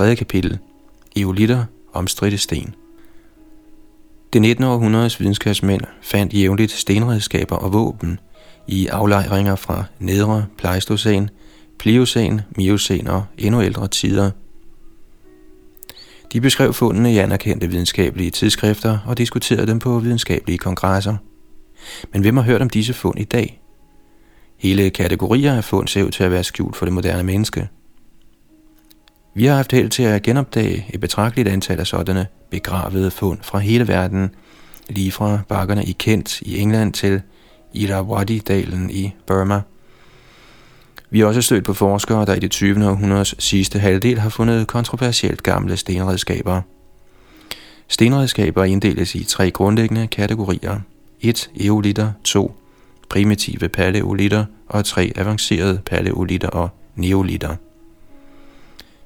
3. kapitel, Eolitter, omstridte sten. Det 19. århundredes videnskabsmænd fandt jævnligt stenredskaber og våben i aflejringer fra nedre Pleistocæn, Pliocæn, Miocæn og endnu ældre tider. De beskrev fundene i anerkendte videnskabelige tidsskrifter og diskuterede dem på videnskabelige kongresser. Men hvem har hørt om disse fund i dag? Hele kategorier af fund ser ud til at være skjult for det moderne menneske – vi har haft held til at genopdage et betragteligt antal af sådanne begravede fund fra hele verden, lige fra bakkerne i Kent i England til Irrawaddy-dalen i Burma. Vi har også stødt på forskere, der i det 20. århundredes sidste halvdel har fundet kontroversielt gamle stenredskaber. Stenredskaber inddeles i tre grundlæggende kategorier. 1. Eolitter, 2. Primitive paleolitter og 3. Avancerede paleolitter og neolitter.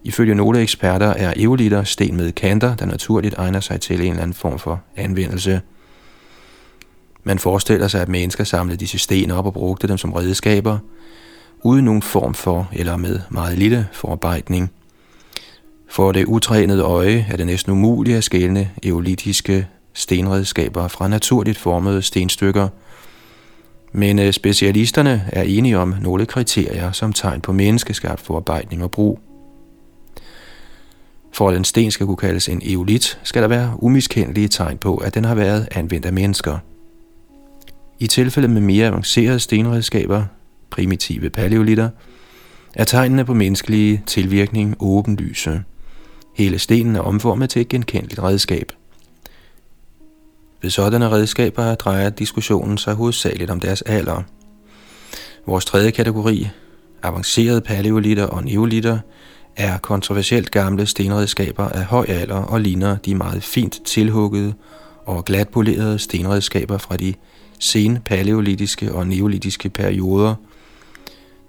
Ifølge nogle eksperter er eolitter sten med kanter, der naturligt egner sig til en eller anden form for anvendelse. Man forestiller sig, at mennesker samlede disse sten op og brugte dem som redskaber, uden nogen form for eller med meget lille forarbejdning. For det utrænede øje er det næsten umuligt at skelne eolitiske stenredskaber fra naturligt formede stenstykker, men øh, specialisterne er enige om nogle kriterier som tegn på menneskeskabt forarbejdning og brug. For at en sten skal kunne kaldes en eolit, skal der være umiskendelige tegn på, at den har været anvendt af mennesker. I tilfælde med mere avancerede stenredskaber, primitive paleolitter, er tegnene på menneskelig tilvirkning åbenlyse. Hele stenen er omformet til et genkendeligt redskab. Ved sådanne redskaber drejer diskussionen sig hovedsageligt om deres alder. Vores tredje kategori, avancerede paleolitter og neolitter, er kontroversielt gamle stenredskaber af høj alder og ligner de meget fint tilhuggede og glatpolerede stenredskaber fra de sen paleolitiske og neolitiske perioder,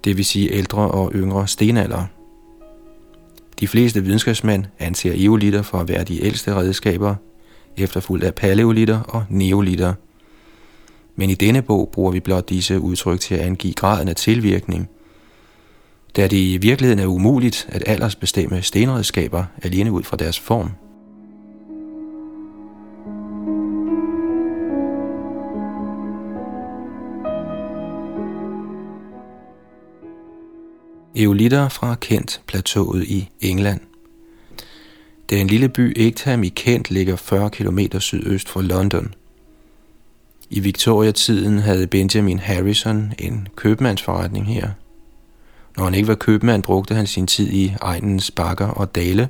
det vil sige ældre og yngre stenalder. De fleste videnskabsmænd anser eolitter for at være de ældste redskaber, efterfulgt af paleolitter og neolitter. Men i denne bog bruger vi blot disse udtryk til at angive graden af tilvirkning – da det i virkeligheden er umuligt at aldersbestemme stenredskaber alene ud fra deres form. Eolitter fra Kent plateauet i England. Den lille by Egtham i Kent ligger 40 km sydøst for London. I Victoria-tiden havde Benjamin Harrison en købmandsforretning her – når han ikke var købmand, brugte han sin tid i egnens bakker og dale,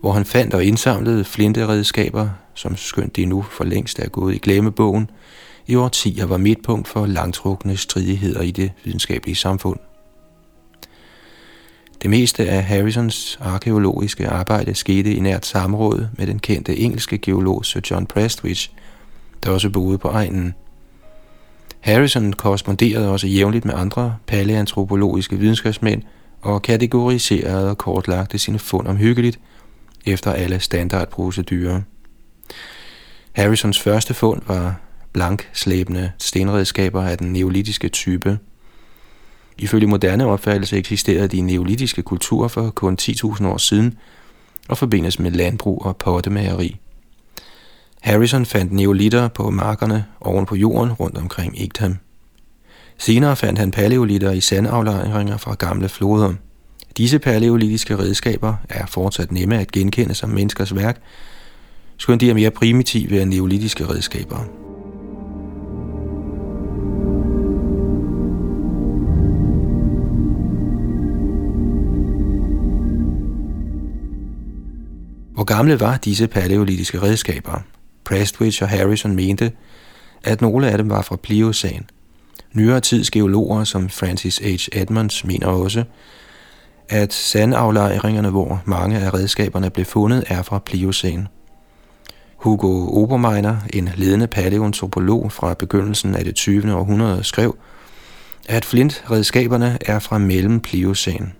hvor han fandt og indsamlede flinteredskaber, som skønt de nu for længst er gået i glemmebogen, i årtier var midtpunkt for langtrukne stridigheder i det videnskabelige samfund. Det meste af Harrisons arkeologiske arbejde skete i nært samråd med den kendte engelske geolog Sir John Prestwich, der også boede på egnen – Harrison korresponderede også jævnligt med andre paleantropologiske videnskabsmænd og kategoriserede og kortlagte sine fund omhyggeligt efter alle standardprocedurer. Harrisons første fund var blank slæbende stenredskaber af den neolitiske type. Ifølge moderne opfattelse eksisterede de neolitiske kulturer for kun 10.000 år siden og forbindes med landbrug og pottemageri. Harrison fandt neolitter på markerne oven på jorden rundt omkring Igtham. Senere fandt han paleolitter i sandaflejringer fra gamle floder. Disse paleolitiske redskaber er fortsat nemme at genkende som menneskers værk, skønt de er mere primitive end neolitiske redskaber. Hvor gamle var disse paleolitiske redskaber? Prestwich og Harrison mente, at nogle af dem var fra Pliocæn. Nyere tids geologer som Francis H. Edmonds mener også, at sandaflejringerne, hvor mange af redskaberne blev fundet, er fra Pliocæn. Hugo Obermeiner, en ledende paleontopolog fra begyndelsen af det 20. århundrede, skrev, at flintredskaberne er fra mellem Pliocæn.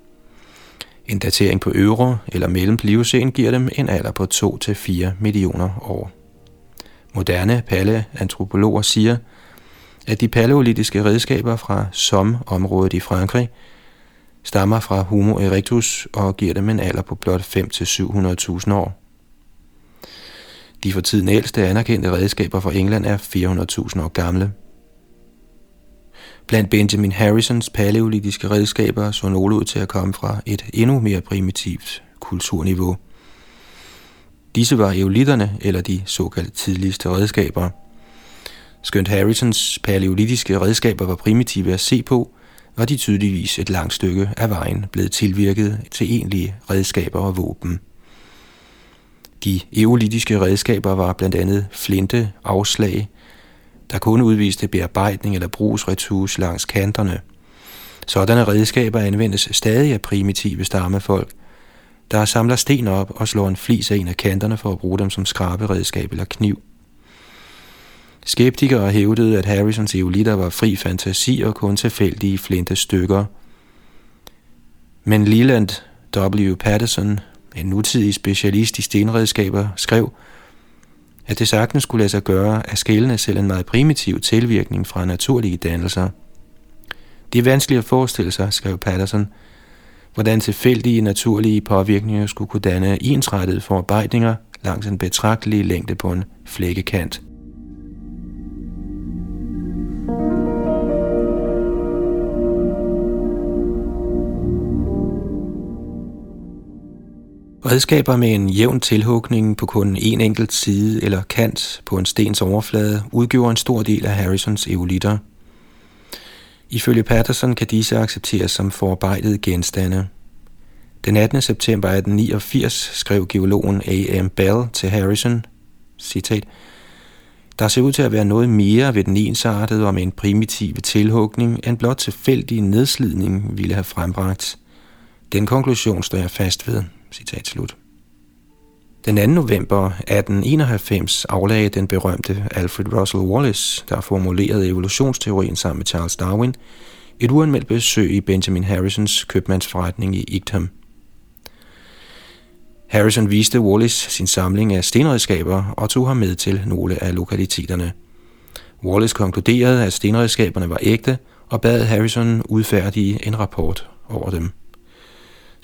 En datering på øvre eller mellem Pliocæn giver dem en alder på 2-4 millioner år. Moderne paleantropologer siger, at de paleolitiske redskaber fra Somme-området i Frankrig stammer fra Homo erectus og giver dem en alder på blot 5-700.000 år. De for tiden ældste anerkendte redskaber fra England er 400.000 år gamle. Blandt Benjamin Harrisons paleolitiske redskaber så nogle ud til at komme fra et endnu mere primitivt kulturniveau. Disse var eolitterne, eller de såkaldte tidligste redskaber. Skønt Harrisons paleolitiske redskaber var primitive at se på, var de tydeligvis et langt stykke af vejen blevet tilvirket til egentlige redskaber og våben. De eolitiske redskaber var blandt andet flinte, afslag, der kun udviste bearbejdning eller brugsretus langs kanterne. Sådanne redskaber anvendes stadig af primitive stammefolk, der samler sten op og slår en flis af en af kanterne for at bruge dem som skraberedskab eller kniv. Skeptikere hævdede, at Harrisons eolitter var fri fantasi og kun tilfældige flinte stykker. Men Leland W. Patterson, en nutidig specialist i stenredskaber, skrev, at det sagtens skulle lade sig gøre at skælne selv en meget primitiv tilvirkning fra naturlige dannelser. Det er vanskeligt at forestille sig, skrev Patterson, hvordan tilfældige naturlige påvirkninger skulle kunne danne ensrettede forarbejdninger langs en betragtelig længde på en flækkekant. Redskaber med en jævn tilhugning på kun en enkelt side eller kant på en stens overflade udgjorde en stor del af Harrisons eolitter. Ifølge Patterson kan disse accepteres som forarbejdede genstande. Den 18. september 1889 skrev geologen A.M. Bell til Harrison, citat, der ser ud til at være noget mere ved den ensartede og med en primitive tilhugning, end blot tilfældig nedslidning ville have frembragt. Den konklusion står jeg fast ved. Citat slut. Den 2. november 1891 aflagde den berømte Alfred Russel Wallace, der formulerede evolutionsteorien sammen med Charles Darwin, et uanmeldt besøg i Benjamin Harrisons købmandsforretning i Igtham. Harrison viste Wallace sin samling af stenredskaber og tog ham med til nogle af lokaliteterne. Wallace konkluderede, at stenredskaberne var ægte og bad Harrison udfærdige en rapport over dem.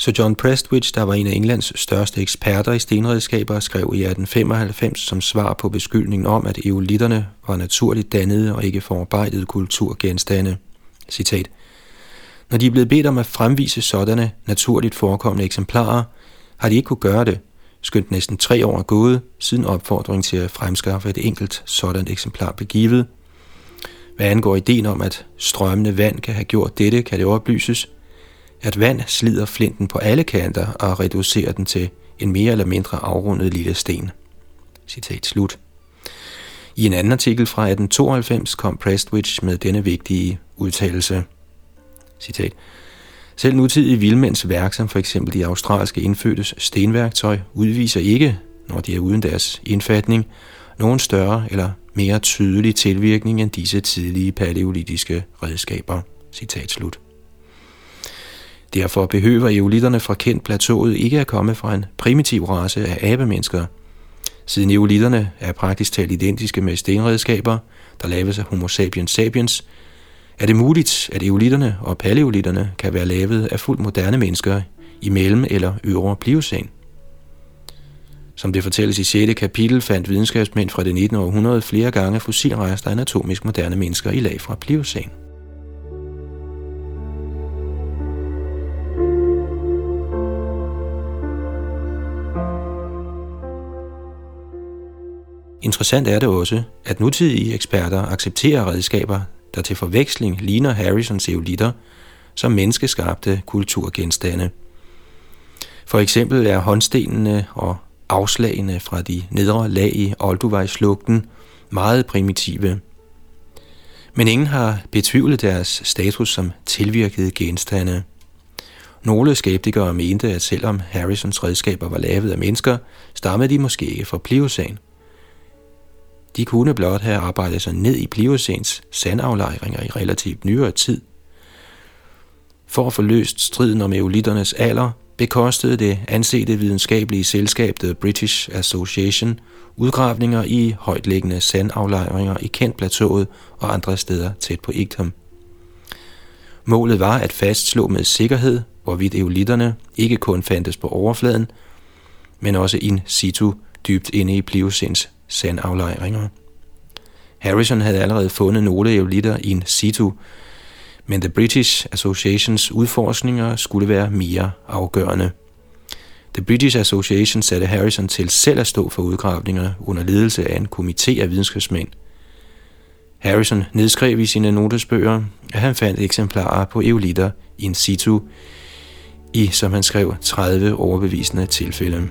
Så John Prestwich, der var en af Englands største eksperter i stenredskaber, skrev i 1895 som svar på beskyldningen om, at eolitterne var naturligt dannede og ikke forarbejdede kulturgenstande. Citat. Når de er blevet bedt om at fremvise sådanne naturligt forekommende eksemplarer, har de ikke kunne gøre det, skønt næsten tre år er gået, siden opfordringen til at fremskaffe et enkelt sådan eksemplar blev givet. Hvad angår ideen om, at strømmende vand kan have gjort dette, kan det oplyses, at vand slider flinten på alle kanter og reducerer den til en mere eller mindre afrundet lille sten. Citat slut. I en anden artikel fra 1892 kom Prestwich med denne vigtige udtalelse. Citat. Selv nutidige vildmænds værk, som for eksempel de australske indfødtes stenværktøj, udviser ikke, når de er uden deres indfatning, nogen større eller mere tydelig tilvirkning end disse tidlige paleolitiske redskaber. Citat slut. Derfor behøver eolitterne fra kendt plateauet ikke at komme fra en primitiv race af abemennesker. Siden eolitterne er praktisk talt identiske med stenredskaber, der laves af Homo sapiens sapiens, er det muligt, at eolitterne og paleolitterne kan være lavet af fuldt moderne mennesker i mellem- eller øvre pliocæn. Som det fortælles i 6. kapitel, fandt videnskabsmænd fra det 19. århundrede flere gange fossilrester af anatomisk moderne mennesker i lag fra pliocæn. Interessant er det også, at nutidige eksperter accepterer redskaber, der til forveksling ligner Harrisons eolitter som menneskeskabte kulturgenstande. For eksempel er håndstenene og afslagene fra de nedre lag i Olduvejslugten meget primitive. Men ingen har betvivlet deres status som tilvirkede genstande. Nogle skeptikere mente, at selvom Harrisons redskaber var lavet af mennesker, stammede de måske ikke fra Pliocæn. De kunne blot have arbejdet sig ned i Pliocens sandaflejringer i relativt nyere tid. For at få løst striden om eolitternes alder, bekostede det ansete videnskabelige selskab The British Association udgravninger i højtliggende sandaflejringer i Kent Plateauet og andre steder tæt på Igtham. Målet var at fastslå med sikkerhed, hvorvidt eolitterne ikke kun fandtes på overfladen, men også in situ dybt inde i Pliocens sandaflejringer. Harrison havde allerede fundet nogle eolitter in situ, men The British Associations udforskninger skulle være mere afgørende. The British Association satte Harrison til selv at stå for udgravningerne under ledelse af en komité af videnskabsmænd. Harrison nedskrev i sine notesbøger, at han fandt eksemplarer på eolitter in situ i, som han skrev, 30 overbevisende tilfælde.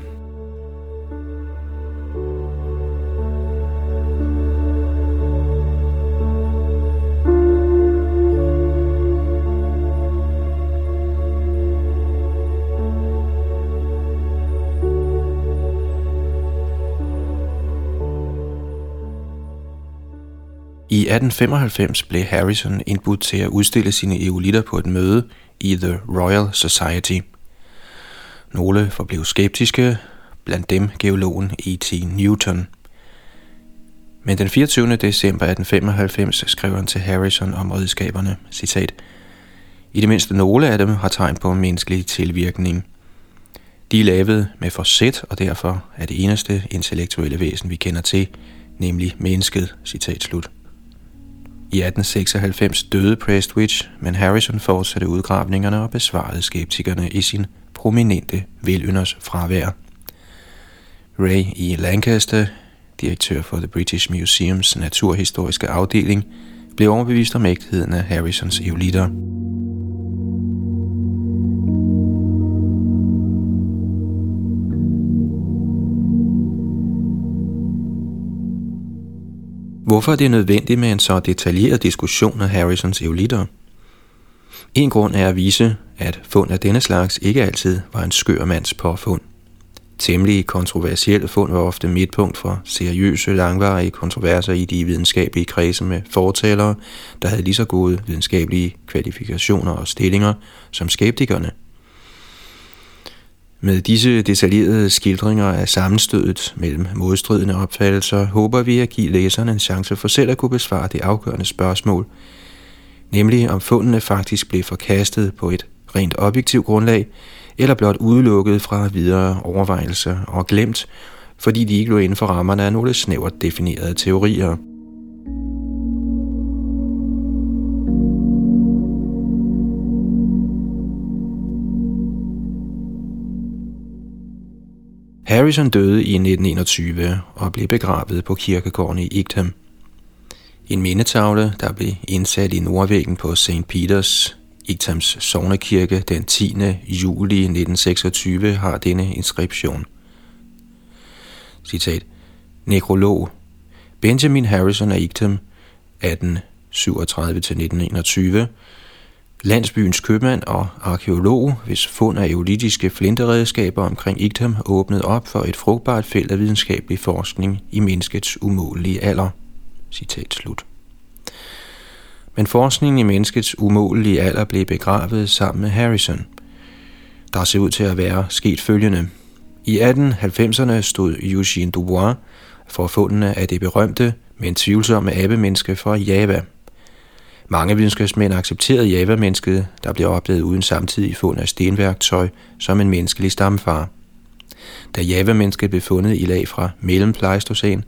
1895 blev Harrison indbudt til at udstille sine eolitter på et møde i The Royal Society. Nogle forblev skeptiske, blandt dem geologen E.T. Newton. Men den 24. december 1895 skrev han til Harrison om redskaberne, citat, I det mindste nogle af dem har tegn på menneskelig tilvirkning. De er lavet med forsæt, og derfor er det eneste intellektuelle væsen, vi kender til, nemlig mennesket, citat slut. I 1896 døde Prestwich, men Harrison fortsatte udgravningerne og besvarede skeptikerne i sin prominente velynders fravær. Ray E. Lancaster, direktør for The British Museums naturhistoriske afdeling, blev overbevist om ægtheden af Harrisons eolitter. Hvorfor er det nødvendigt med en så detaljeret diskussion af Harrisons eolitter? En grund er at vise, at fund af denne slags ikke altid var en skør mands påfund. Temmelig kontroversielle fund var ofte midtpunkt for seriøse, langvarige kontroverser i de videnskabelige kredse med fortalere, der havde lige så gode videnskabelige kvalifikationer og stillinger som skeptikerne – med disse detaljerede skildringer af sammenstødet mellem modstridende opfattelser, håber vi at give læserne en chance for selv at kunne besvare det afgørende spørgsmål, nemlig om fundene faktisk blev forkastet på et rent objektivt grundlag, eller blot udelukket fra videre overvejelser og glemt, fordi de ikke lå inden for rammerne af nogle snævert definerede teorier. Harrison døde i 1921 og blev begravet på kirkegården i Igtham. En mindetavle, der blev indsat i nordvæggen på St. Peters, Igthams sovnekirke den 10. juli 1926, har denne inskription. Citat. Nekrolog. Benjamin Harrison af Igtham, 1837-1921, Landsbyens købmand og arkeolog, hvis fund af eolitiske flinteredskaber omkring Igtham åbnede op for et frugtbart felt af videnskabelig forskning i menneskets umålige alder. Citat slut. Men forskningen i menneskets umålige alder blev begravet sammen med Harrison. Der ser ud til at være sket følgende. I 1890'erne stod Eugene Dubois for fundene af det berømte, men tvivlsomme abemenneske fra Java – mange videnskabsmænd accepterede Java-mennesket, der blev opdaget uden samtidig fund af stenværktøj, som en menneskelig stamfar. Da Java-mennesket blev fundet i lag fra mellempleistocæn,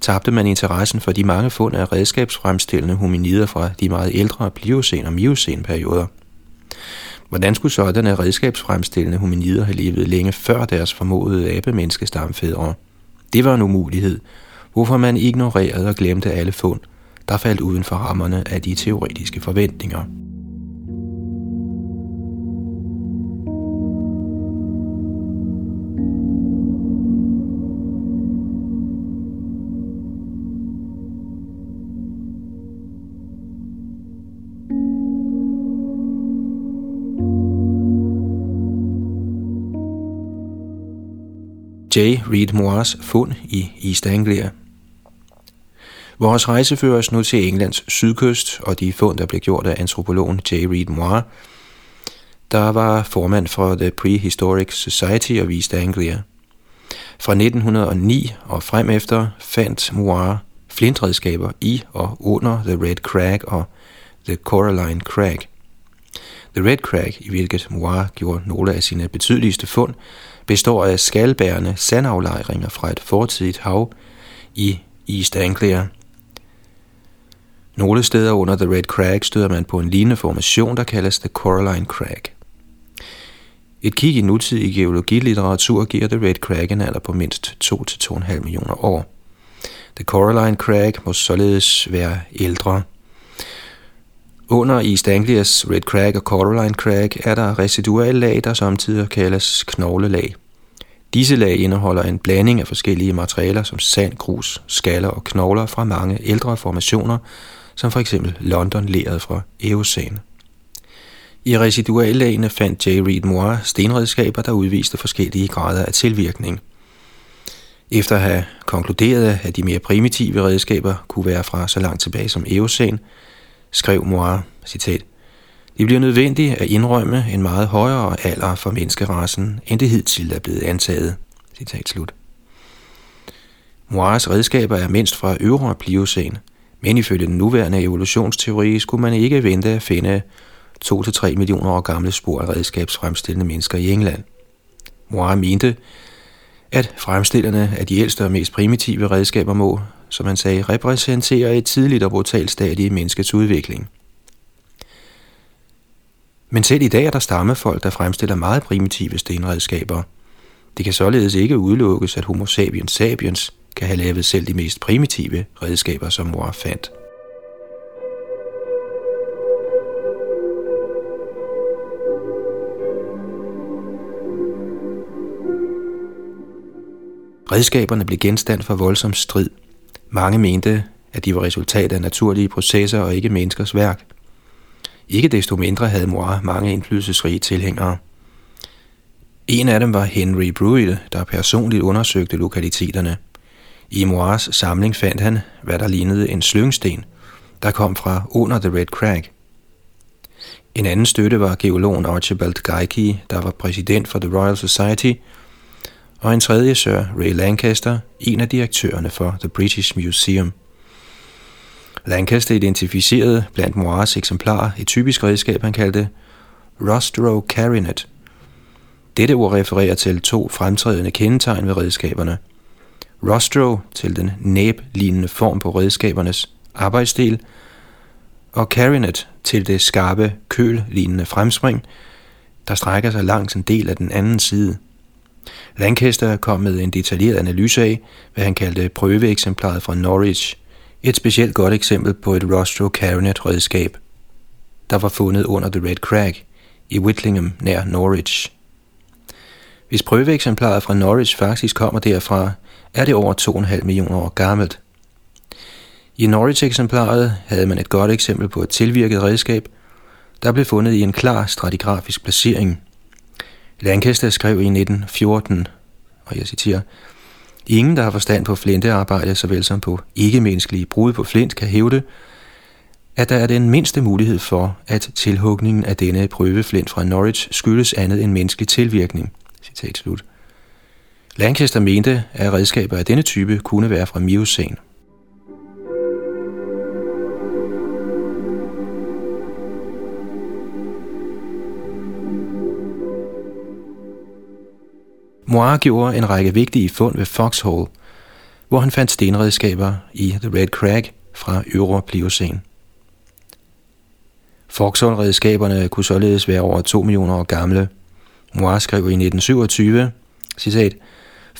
tabte man interessen for de mange fund af redskabsfremstillende hominider fra de meget ældre pliocen og miocen-perioder. Hvordan skulle sådanne redskabsfremstillende hominider have levet længe før deres formodede abemenneskestamfædre? Det var en umulighed, hvorfor man ignorerede og glemte alle fund – der faldt uden for rammerne af de teoretiske forventninger. J. Reed Moores fund i East Anglia Vores rejse fører os nu til Englands sydkyst og de fund, der blev gjort af antropologen J. Reed Moore, der var formand for The Prehistoric Society of East Anglia. Fra 1909 og frem efter fandt Moore flintredskaber i og under The Red Crag og The Coraline Crag. The Red Crag, i hvilket Moir gjorde nogle af sine betydeligste fund, består af skalbærende sandaflejringer fra et fortidigt hav i East Anglia. Nogle steder under The Red Crag støder man på en lignende formation, der kaldes The Coraline Crag. Et kig i nutidig geologilitteratur giver The Red Crag en alder på mindst 2-2,5 millioner år. The Coraline Crag må således være ældre. Under East Anglias Red Crag og Coraline Crag er der residuelle lag, der samtidig kaldes knoglelag. Disse lag indeholder en blanding af forskellige materialer som sand, grus, skaller og knogler fra mange ældre formationer, som for eksempel London leret fra Eocene. I residuallagene fandt J. Reed Moore stenredskaber, der udviste forskellige grader af tilvirkning. Efter at have konkluderet, at de mere primitive redskaber kunne være fra så langt tilbage som Eocene, skrev Moore, citat, det bliver nødvendigt at indrømme en meget højere alder for menneskerassen, end det hidtil er blevet antaget. Citat slut. Moires redskaber er mindst fra øvre pliocene men ifølge den nuværende evolutionsteori skulle man ikke vente at finde 2-3 millioner år gamle spor af redskabsfremstillende mennesker i England. Moire mente, at fremstillerne af de ældste og mest primitive redskaber må, som han sagde, repræsentere et tidligt og brutalt stadie i menneskets udvikling. Men selv i dag er der stammefolk, der fremstiller meget primitive stenredskaber. Det kan således ikke udelukkes, at Homo sapiens sapiens kan have lavet selv de mest primitive redskaber, som mor fandt. Redskaberne blev genstand for voldsom strid. Mange mente, at de var resultat af naturlige processer og ikke menneskers værk. Ikke desto mindre havde mor mange indflydelsesrige tilhængere. En af dem var Henry Bruill, der personligt undersøgte lokaliteterne. I Moirs samling fandt han, hvad der lignede en slyngsten, der kom fra under The Red Crag. En anden støtte var geologen Archibald Geikie, der var præsident for The Royal Society – og en tredje Sir Ray Lancaster, en af direktørerne for The British Museum. Lancaster identificerede blandt Moirs eksemplarer et typisk redskab, han kaldte Rostro Carinet. Dette ord refererer til to fremtrædende kendetegn ved redskaberne. Rostro til den næb-lignende form på redskabernes arbejdsdel, og Carinet til det skarpe, køl-lignende fremspring, der strækker sig langs en del af den anden side – Lancaster kom med en detaljeret analyse af, hvad han kaldte prøveeksemplaret fra Norwich, et specielt godt eksempel på et Rostro Carinet redskab, der var fundet under The Red Crag i Whitlingham nær Norwich. Hvis prøveeksemplaret fra Norwich faktisk kommer derfra, er det over 2,5 millioner år gammelt. I Norwich-eksemplaret havde man et godt eksempel på et tilvirket redskab, der blev fundet i en klar stratigrafisk placering – Lancaster skrev i 1914, og jeg citerer, Ingen, der har forstand på flintearbejde, såvel som på ikke-menneskelige brud på flint, kan hævde, at der er den mindste mulighed for, at tilhugningen af denne prøveflint fra Norwich skyldes andet end menneskelig tilvirkning. Citat slut. Lancaster mente, at redskaber af denne type kunne være fra Miocene. Moir gjorde en række vigtige fund ved Foxhole, hvor han fandt stenredskaber i The Red Crag fra Øvre Pliocene. Foxhole-redskaberne kunne således være over 2 millioner år gamle. Moir skrev i 1927, citat,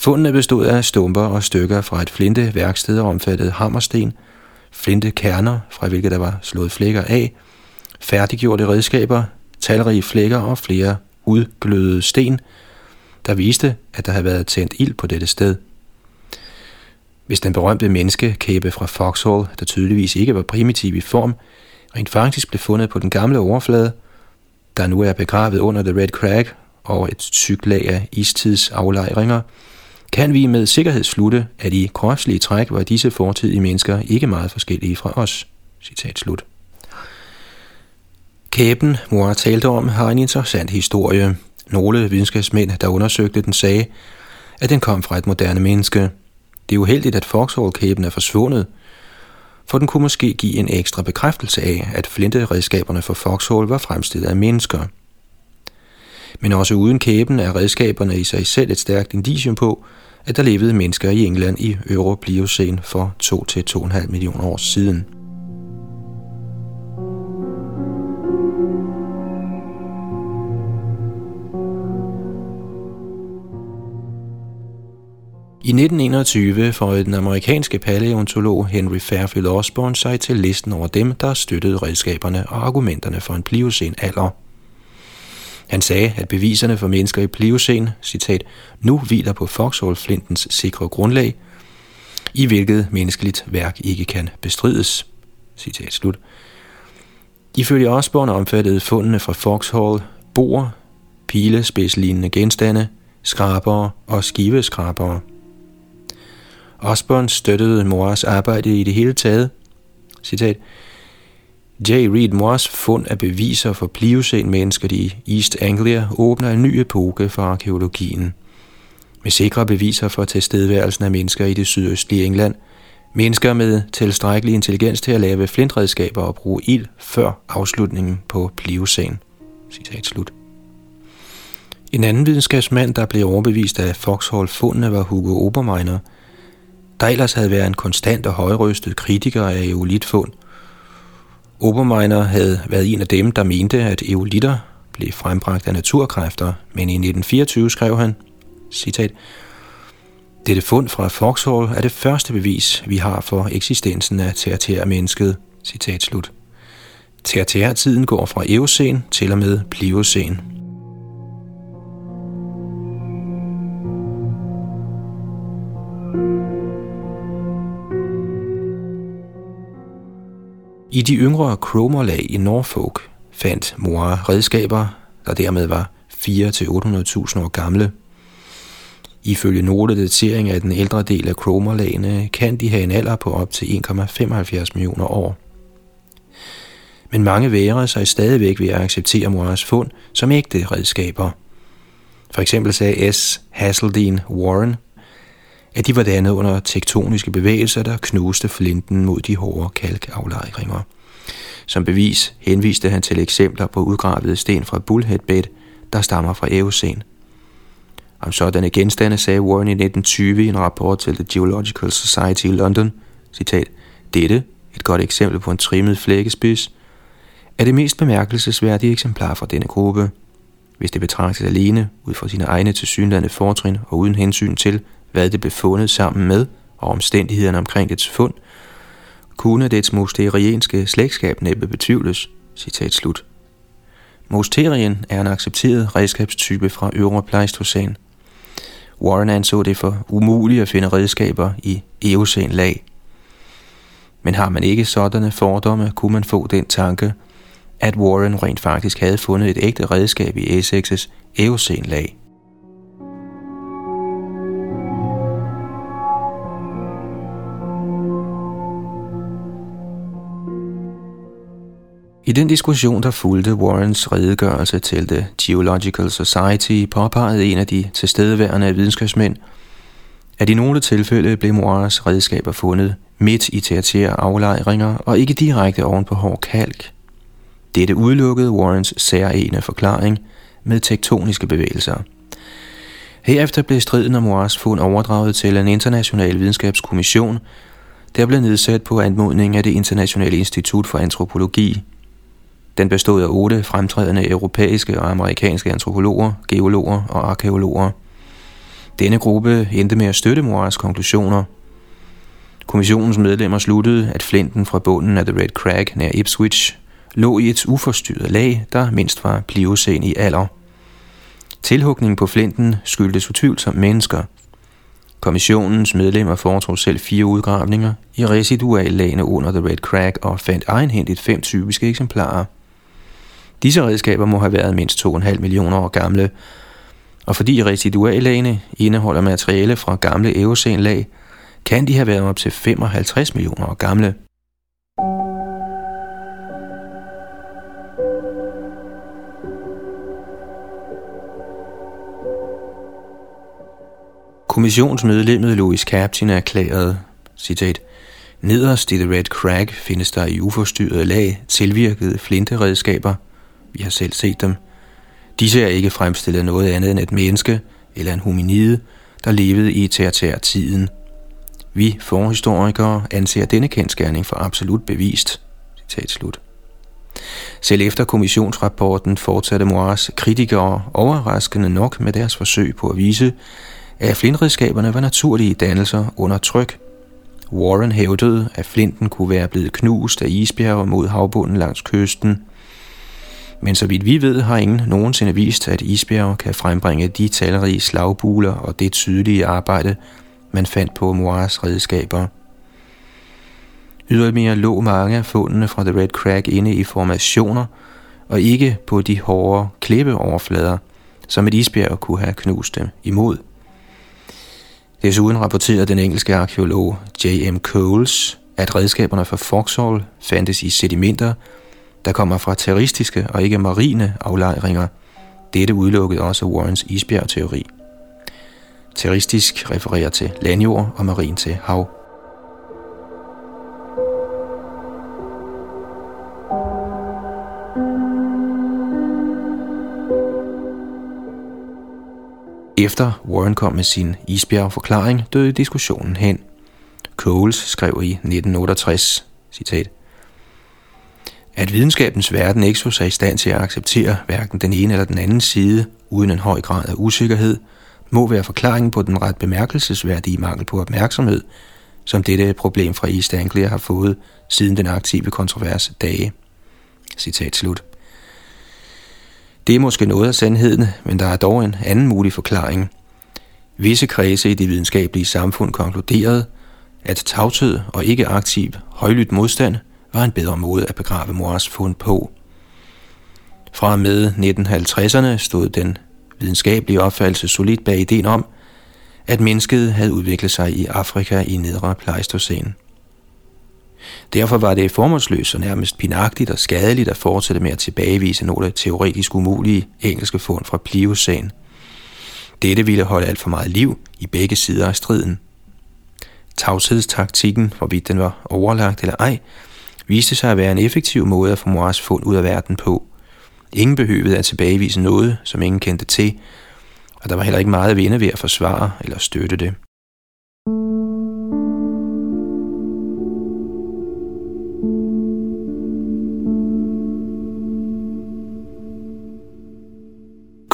Fundene bestod af stumper og stykker fra et flinteværksted og omfattede hammersten, flintekerner, fra hvilke der var slået flækker af, færdiggjorte redskaber, talrige flækker og flere udglødede sten – der viste, at der havde været tændt ild på dette sted. Hvis den berømte menneskekæbe fra Foxhall, der tydeligvis ikke var primitiv i form, rent faktisk blev fundet på den gamle overflade, der nu er begravet under The Red Crag og et tyk lag af istidsaflejringer, kan vi med sikkerhed slutte, at i kropslige træk var disse fortidige mennesker ikke meget forskellige fra os. Citat slut. Kæben, mor talte om, har en interessant historie, nogle videnskabsmænd, der undersøgte den, sagde, at den kom fra et moderne menneske. Det er uheldigt, at foxhole-kæben er forsvundet, for den kunne måske give en ekstra bekræftelse af, at flinteredskaberne for Foxhole var fremstillet af mennesker. Men også uden kæben er redskaberne i sig selv et stærkt indicium på, at der levede mennesker i England i Europliocen for 2-2,5 millioner år siden. I 1921 får den amerikanske paleontolog Henry Fairfield Osborn sig til listen over dem, der støttede redskaberne og argumenterne for en pliocen alder. Han sagde, at beviserne for mennesker i pliocen, citat, nu hviler på Foxhole-flintens sikre grundlag, i hvilket menneskeligt værk ikke kan bestrides. Citat slut. Ifølge Osborne omfattede fundene fra Foxhall bor, pilespidslignende genstande, skrabere og skiveskrabere. Osborne støttede Moras arbejde i det hele taget. Citat. J. Reed Moores fund af beviser for pliocen-mennesker i East Anglia åbner en ny epoke for arkeologien. Med sikre beviser for tilstedeværelsen af mennesker i det sydøstlige England, mennesker med tilstrækkelig intelligens til at lave flintredskaber og bruge ild før afslutningen på pliocen. Citat slut. En anden videnskabsmand, der blev overbevist af Foxhall-fundene, var Hugo Obermeiner – der ellers havde været en konstant og højrøstet kritiker af eolitfund. Obermeiner havde været en af dem, der mente, at eolitter blev frembragt af naturkræfter, men i 1924 skrev han, citat, dette fund fra Foxhall er det første bevis, vi har for eksistensen af tertiærmennesket. Citat slut. Tertiærtiden går fra Eocen til og med Pliocen. I de yngre kromerlag i Norfolk fandt mor redskaber, der dermed var 4-800.000 år gamle. Ifølge nogle dateringer af den ældre del af kromerlagene kan de have en alder på op til 1,75 millioner år. Men mange værer sig stadigvæk ved at acceptere Moiras fund som ægte redskaber. For eksempel sagde S. Hasseldine Warren, at de var dannet under tektoniske bevægelser, der knuste flinten mod de hårde kalkaflejringer. Som bevis henviste han til eksempler på udgravede sten fra Bullheadbed, der stammer fra Eocene. Om sådanne genstande sagde Warren i 1920 i en rapport til The Geological Society i London, citat, Dette, et godt eksempel på en trimmet flækkespids, er det mest bemærkelsesværdige eksemplar fra denne gruppe. Hvis det betragtes alene, ud fra sine egne tilsyneladende fortrin og uden hensyn til, hvad det blev fundet sammen med, og omstændighederne omkring dets fund, kunne dets mosterienske slægtskab næppe betvivles. Citat slut. Mosterien er en accepteret redskabstype fra øvre Pleistocæn. Warren anså det for umuligt at finde redskaber i Eocæn lag. Men har man ikke sådanne fordomme, kunne man få den tanke, at Warren rent faktisk havde fundet et ægte redskab i Essex's Eocæn lag. I den diskussion, der fulgte Warrens redegørelse til The Geological Society, påpegede en af de tilstedeværende videnskabsmænd, at i nogle tilfælde blev Moiras redskaber fundet midt i tertiære aflejringer og ikke direkte oven på hård kalk. Dette udelukkede Warrens særlige forklaring med tektoniske bevægelser. Herefter blev striden om Moiras fund overdraget til en international videnskabskommission, der blev nedsat på anmodning af det Internationale Institut for Antropologi den bestod af otte fremtrædende europæiske og amerikanske antropologer, geologer og arkeologer. Denne gruppe endte med at støtte Moras konklusioner. Kommissionens medlemmer sluttede, at flinten fra bunden af The Red Crag nær Ipswich lå i et uforstyrret lag, der mindst var pliocen i alder. Tilhugningen på flinten skyldtes utvivlsomt mennesker. Kommissionens medlemmer foretog selv fire udgravninger i residuallagene under The Red Crag og fandt egenhændigt fem typiske eksemplarer – Disse redskaber må have været mindst 2,5 millioner år gamle, og fordi residuallagene indeholder materiale fra gamle eocenlag, kan de have været op til 55 millioner år gamle. Kommissionsmedlemmet Louis Captain erklærede, citat, Nederst i The Red Crag findes der i uforstyrret lag tilvirkede flinteredskaber. Vi har selv set dem. Disse er ikke fremstillet af noget andet end et menneske eller en hominide, der levede i tertiær-tiden. Vi forhistorikere anser denne kendskærning for absolut bevist. Citat slut. Selv efter kommissionsrapporten fortsatte Moirs kritikere overraskende nok med deres forsøg på at vise, at flintredskaberne var naturlige dannelser under tryk. Warren hævdede, at flinten kunne være blevet knust af isbjerge mod havbunden langs kysten. Men så vidt vi ved, har ingen nogensinde vist, at isbjerge kan frembringe de talrige slagbuler og det tydelige arbejde, man fandt på Moirs redskaber – Ydermere lå mange af fundene fra The Red Crack inde i formationer, og ikke på de hårde klippeoverflader, som et isbjerg kunne have knust dem imod. Desuden rapporterede den engelske arkeolog J.M. Coles, at redskaberne fra Foxhall fandtes i sedimenter, der kommer fra terroristiske og ikke marine aflejringer. Dette udelukkede også Warrens isbjergteori. Terroristisk refererer til landjord og marin til hav. Efter Warren kom med sin isbjergforklaring, døde diskussionen hen. Coles skrev i 1968, citat, at videnskabens verden ikke så sig i stand til at acceptere hverken den ene eller den anden side uden en høj grad af usikkerhed, må være forklaringen på den ret bemærkelsesværdige mangel på opmærksomhed, som dette problem fra East Anglia har fået siden den aktive kontrovers dage. Citat slut. Det er måske noget af sandheden, men der er dog en anden mulig forklaring. Visse kredse i det videnskabelige samfund konkluderede, at tavshed og ikke aktiv, højlydt modstand var en bedre måde at begrave mors fund på. Fra med 1950'erne stod den videnskabelige opfattelse solidt bag ideen om, at mennesket havde udviklet sig i Afrika i nedre Pleistocene. Derfor var det formålsløst og nærmest pinagtigt og skadeligt at fortsætte med at tilbagevise nogle teoretisk umulige engelske fund fra Pliocæn. Dette ville holde alt for meget liv i begge sider af striden. Tavshedstaktikken, hvorvidt den var overlagt eller ej, viste sig at være en effektiv måde at få Moras fund ud af verden på. Ingen behøvede at tilbagevise noget, som ingen kendte til, og der var heller ikke meget at vinde ved at forsvare eller støtte det.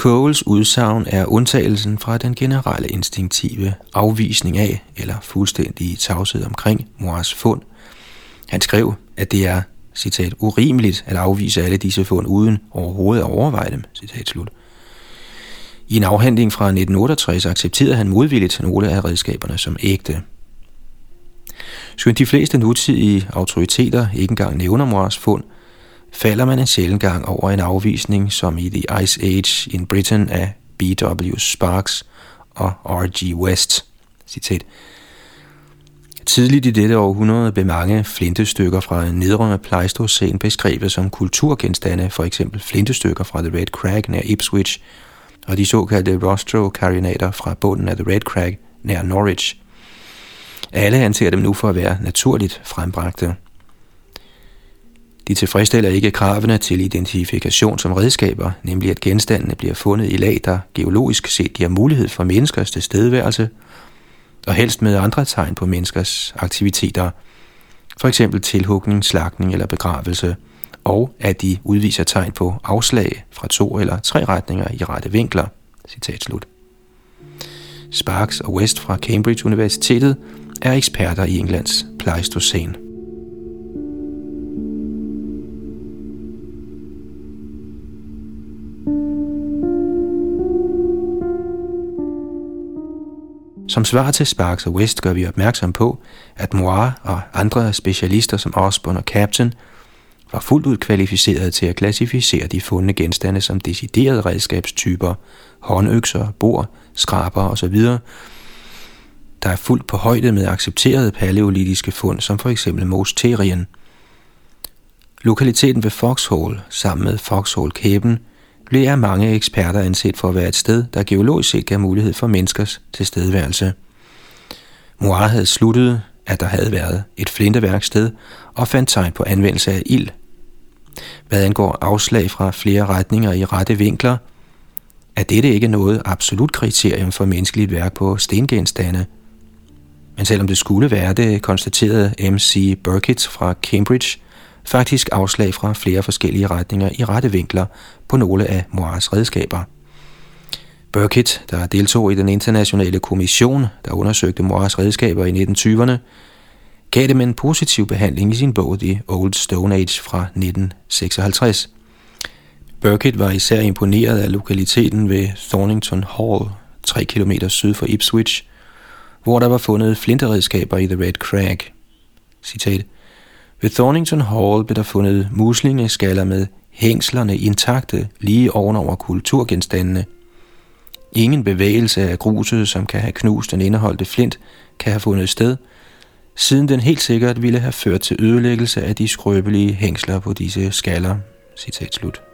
Coles udsagn er undtagelsen fra den generelle instinktive afvisning af eller fuldstændige tavshed omkring Moras fund. Han skrev, at det er citat, urimeligt at afvise alle disse fund uden overhovedet at overveje dem. Citat slut. I en afhandling fra 1968 accepterede han modvilligt nogle af redskaberne som ægte. Skønt de fleste nutidige autoriteter ikke engang nævner mors fund, falder man en sjældent gang over en afvisning som i The Ice Age in Britain af B.W. Sparks og R.G. West. Citat. Tidligt i dette århundrede blev mange flintestykker fra nedre Pleistocene beskrevet som kulturgenstande, for eksempel flintestykker fra The Red Crag nær Ipswich, og de såkaldte Rostro-karinater fra bunden af The Red Crag nær Norwich. Alle anser dem nu for at være naturligt frembragte. De tilfredsstiller ikke kravene til identifikation som redskaber, nemlig at genstandene bliver fundet i lag, der geologisk set giver mulighed for menneskers tilstedeværelse, og helst med andre tegn på menneskers aktiviteter, for eksempel tilhugning, slagning eller begravelse, og at de udviser tegn på afslag fra to eller tre retninger i rette vinkler. Citat slut. Sparks og West fra Cambridge Universitetet er eksperter i Englands Pleistocene. Som svar til Sparks og West gør vi opmærksom på, at Moir og andre specialister som Osborne og Captain var fuldt ud kvalificerede til at klassificere de fundne genstande som deciderede redskabstyper, håndøkser, bor, skraber osv., der er fuldt på højde med accepterede paleolitiske fund, som for eksempel Mosterien. Lokaliteten ved Foxhole sammen med Foxhole-kæben blev er mange eksperter anset for at være et sted, der geologisk set gav mulighed for menneskers tilstedeværelse. Moir havde sluttet, at der havde været et flinteværksted og fandt tegn på anvendelse af ild. Hvad angår afslag fra flere retninger i rette vinkler, er dette ikke noget absolut kriterium for menneskeligt værk på stengenstande. Men selvom det skulle være det, konstaterede M.C. Burkitt fra Cambridge faktisk afslag fra flere forskellige retninger i rette vinkler på nogle af Moirs redskaber. Burkitt, der deltog i den internationale kommission, der undersøgte Moirs redskaber i 1920'erne, gav dem en positiv behandling i sin bog The Old Stone Age fra 1956. Burkitt var især imponeret af lokaliteten ved Thornington Hall, 3 km syd for Ipswich, hvor der var fundet flinteredskaber i The Red Crag. Citat. Ved Thornington Hall blev der fundet muslingeskaller med hængslerne intakte lige ovenover kulturgenstandene. Ingen bevægelse af gruset, som kan have knust den indeholdte flint, kan have fundet sted, siden den helt sikkert ville have ført til ødelæggelse af de skrøbelige hængsler på disse skaller. Citat slut.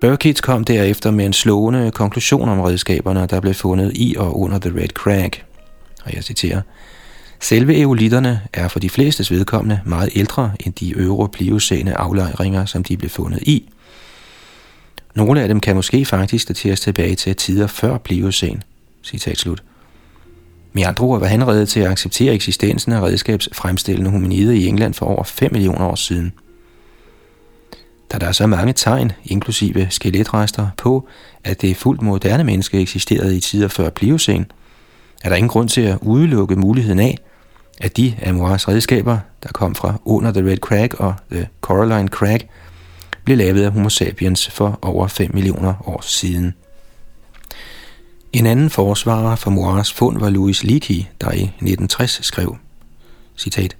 Burkitt kom derefter med en slående konklusion om redskaberne, der blev fundet i og under The Red Crag. Og jeg citerer, Selve eolitterne er for de flestes vedkommende meget ældre end de øvre pliocene aflejringer, som de blev fundet i. Nogle af dem kan måske faktisk dateres tilbage til tider før pliocen. Citat slut. Med andre ord var han reddet til at acceptere eksistensen af redskabsfremstillende hominider i England for over 5 millioner år siden – da der er så mange tegn, inklusive skeletrester, på, at det fuldt moderne menneske eksisterede i tider før Pliocen, er der ingen grund til at udelukke muligheden af, at de Amoras redskaber, der kom fra under The Red Crag og The Coraline Crag, blev lavet af Homo sapiens for over 5 millioner år siden. En anden forsvarer for Moiras fund var Louis Leakey, der i 1960 skrev, citat,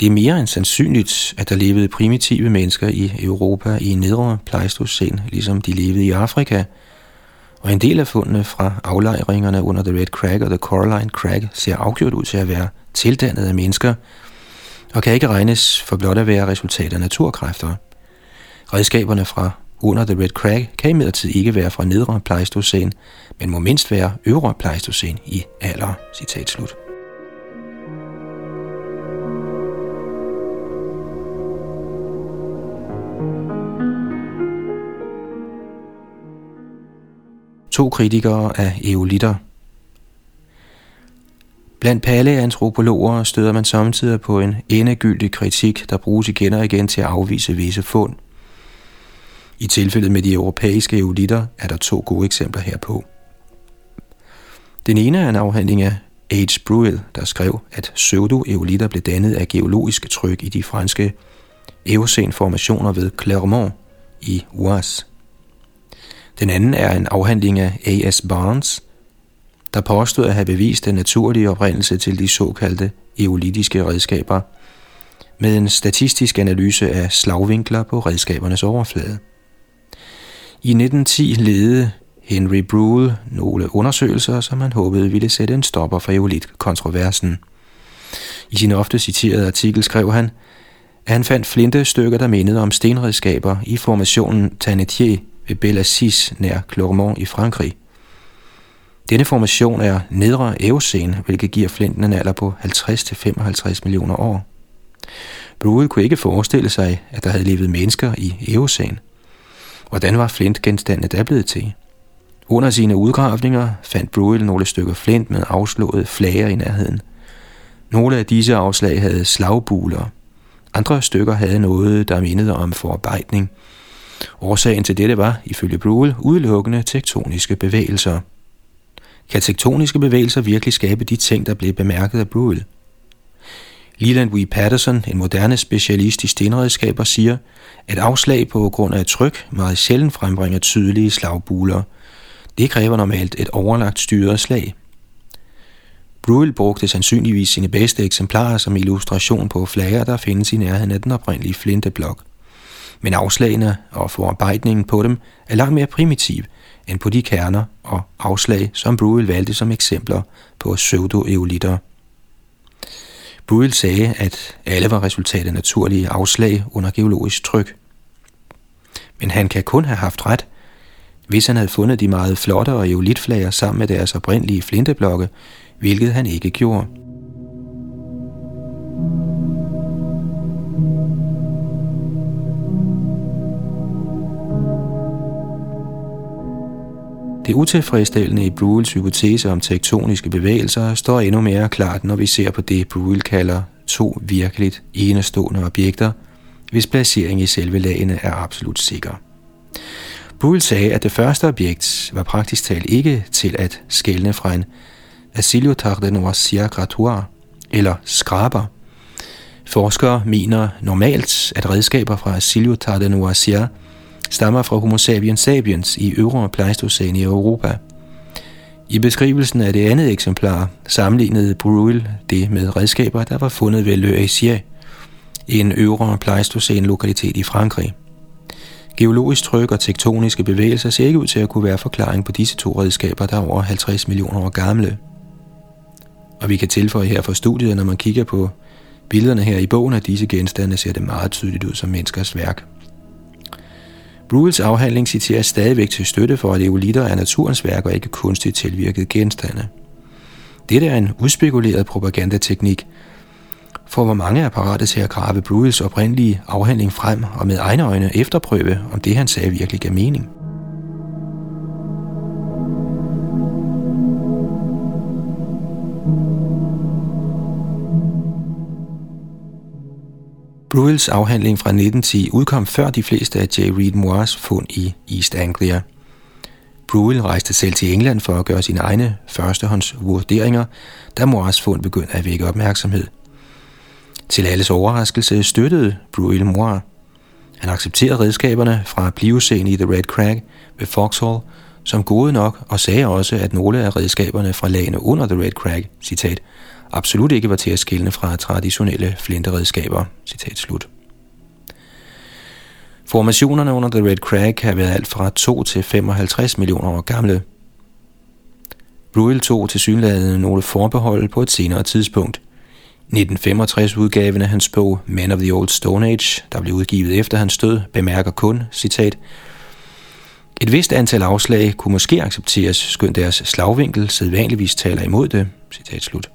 det er mere end sandsynligt, at der levede primitive mennesker i Europa i nedre Pleistocæn, ligesom de levede i Afrika, og en del af fundene fra aflejringerne under The Red Crag og The Coraline Crag ser afgjort ud til at være tildannet af mennesker, og kan ikke regnes for blot at være resultat af naturkræfter. Redskaberne fra under The Red Crag kan imidlertid ikke være fra nedre Pleistocæn, men må mindst være øvre Pleistocæn i alder. Citat slut. To kritikere af eolitter. Blandt paleantropologer støder man samtidig på en endegyldig kritik, der bruges igen og igen til at afvise visse fund. I tilfældet med de europæiske eolitter er der to gode eksempler herpå. Den ene er en afhandling af H. Bruel, der skrev, at pseudo-eolitter blev dannet af geologiske tryk i de franske Eocene-formationer ved Clermont i Oise. Den anden er en afhandling af A.S. Barnes, der påstod at have bevist den naturlige oprindelse til de såkaldte eolitiske redskaber, med en statistisk analyse af slagvinkler på redskabernes overflade. I 1910 ledede Henry Brule nogle undersøgelser, som han håbede ville sætte en stopper for eolit-kontroversen. I sin ofte citerede artikel skrev han, at han fandt flinte stykker, der mindede om stenredskaber i formationen Tanetier ved Bellassis nær Clermont i Frankrig. Denne formation er nedre Eocene, hvilket giver flinten en alder på 50-55 millioner år. Brude kunne ikke forestille sig, at der havde levet mennesker i Eocene. Hvordan var flintgenstandene da blevet til? Under sine udgravninger fandt Bruel nogle stykker flint med afslåede flager i nærheden. Nogle af disse afslag havde slagbuler. Andre stykker havde noget, der mindede om forarbejdning – Årsagen til dette var, ifølge Bruel, udelukkende tektoniske bevægelser. Kan tektoniske bevægelser virkelig skabe de ting, der blev bemærket af Bruel? Leland W. Patterson, en moderne specialist i stenredskaber, siger, at afslag på grund af tryk meget sjældent frembringer tydelige slagbuler. Det kræver normalt et overlagt styret slag. Bruel brugte sandsynligvis sine bedste eksemplarer som illustration på flager, der findes i nærheden af den oprindelige flinteblok men afslagene og forarbejdningen på dem er langt mere primitiv end på de kerner og afslag, som Bruel valgte som eksempler på pseudoeolitter. Bruel sagde, at alle var resultat af naturlige afslag under geologisk tryk. Men han kan kun have haft ret, hvis han havde fundet de meget flotte og eolitflager sammen med deres oprindelige flinteblokke, hvilket han ikke gjorde. Det utilfredsstillende i Bruels hypotese om tektoniske bevægelser står endnu mere klart, når vi ser på det, Bruel kalder to virkeligt enestående objekter, hvis placering i selve lagene er absolut sikker. Bruel sagde, at det første objekt var praktisk talt ikke til at skælne fra en Asiliotar de Noircia Gratoire eller skraber. Forskere mener normalt, at redskaber fra Asiliotar de Noircia stammer fra Homo sapiens sapiens i øvre Pleistocæn i Europa. I beskrivelsen af det andet eksemplar sammenlignede Bruel det med redskaber, der var fundet ved Le Asier, en øvre Pleistocæn lokalitet i Frankrig. Geologisk tryk og tektoniske bevægelser ser ikke ud til at kunne være forklaring på disse to redskaber, der er over 50 millioner år gamle. Og vi kan tilføje her for studiet, når man kigger på billederne her i bogen af disse genstande, ser det meget tydeligt ud som menneskers værk. Bruels afhandling citerer stadigvæk til støtte for, at eolitter er naturens værk og ikke kunstigt tilvirket genstande. Dette er en udspekuleret propagandateknik, for hvor mange er parate til at grave Bruels oprindelige afhandling frem og med egne øjne efterprøve, om det han sagde virkelig gav mening. Bruels afhandling fra 1910 udkom før de fleste af J. Reed Moores fund i East Anglia. Bruel rejste selv til England for at gøre sine egne førstehånds vurderinger, da Moores fund begyndte at vække opmærksomhed. Til alles overraskelse støttede Bruel Moore. Han accepterede redskaberne fra Pliocene i The Red Crag ved Foxhall som gode nok og sagde også, at nogle af redskaberne fra lagene under The Red Crag, citat, absolut ikke var til at skille fra traditionelle flinteredskaber. Citat slut. Formationerne under The Red Crag har været alt fra 2 til 55 millioner år gamle. Ruel tog til synligheden nogle forbehold på et senere tidspunkt. 1965-udgaven af hans bog Men of the Old Stone Age, der blev udgivet efter hans død, bemærker kun, citat, et vist antal afslag kunne måske accepteres, skønt deres slagvinkel sædvanligvis taler imod det. Citat slut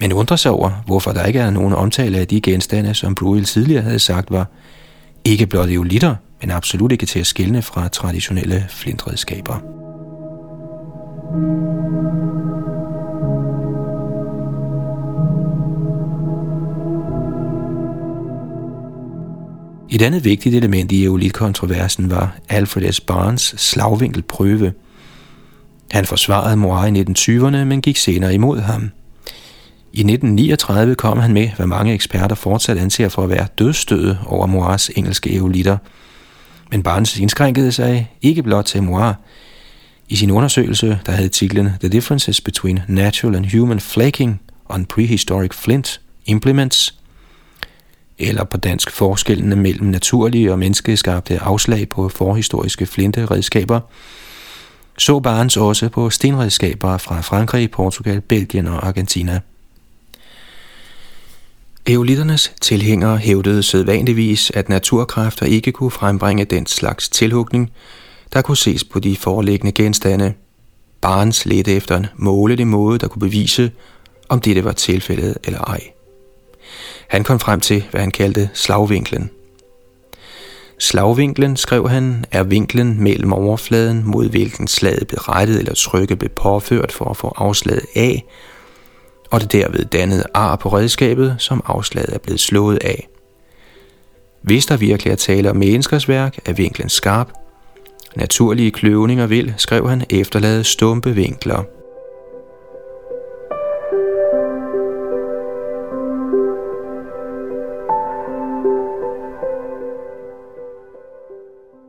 men undrer sig over, hvorfor der ikke er nogen omtale af de genstande, som Bruegel tidligere havde sagt var ikke blot eolitter, men absolut ikke til at skille fra traditionelle flintredskaber. Et andet vigtigt element i eolitkontroversen var Alfred S. Barnes slagvinkelprøve. Han forsvarede Moir i 1920'erne, men gik senere imod ham – i 1939 kom han med, hvad mange eksperter fortsat anser for at være dødstødet over Moirs engelske eolitter. Men Barnes indskrænkede sig ikke blot til Moir. I sin undersøgelse, der havde titlen The Differences Between Natural and Human Flaking on Prehistoric Flint Implements, eller på dansk forskellene mellem naturlige og menneskeskabte afslag på forhistoriske flinteredskaber, så Barnes også på stenredskaber fra Frankrig, Portugal, Belgien og Argentina – Eolitternes tilhængere hævdede sædvanligvis, at naturkræfter ikke kunne frembringe den slags tilhugning, der kunne ses på de foreliggende genstande. Barnes ledte efter en målelig måde, der kunne bevise, om dette var tilfældet eller ej. Han kom frem til, hvad han kaldte slagvinklen. Slagvinklen, skrev han, er vinklen mellem overfladen, mod hvilken slaget blev rettet eller trykket blev påført for at få afslaget af, og det derved dannede ar på redskabet, som afslaget er blevet slået af. Hvis der virkelig er tale om menneskers værk, er vinklen skarp. Naturlige kløvninger vil, skrev han, efterlade stumpe vinkler.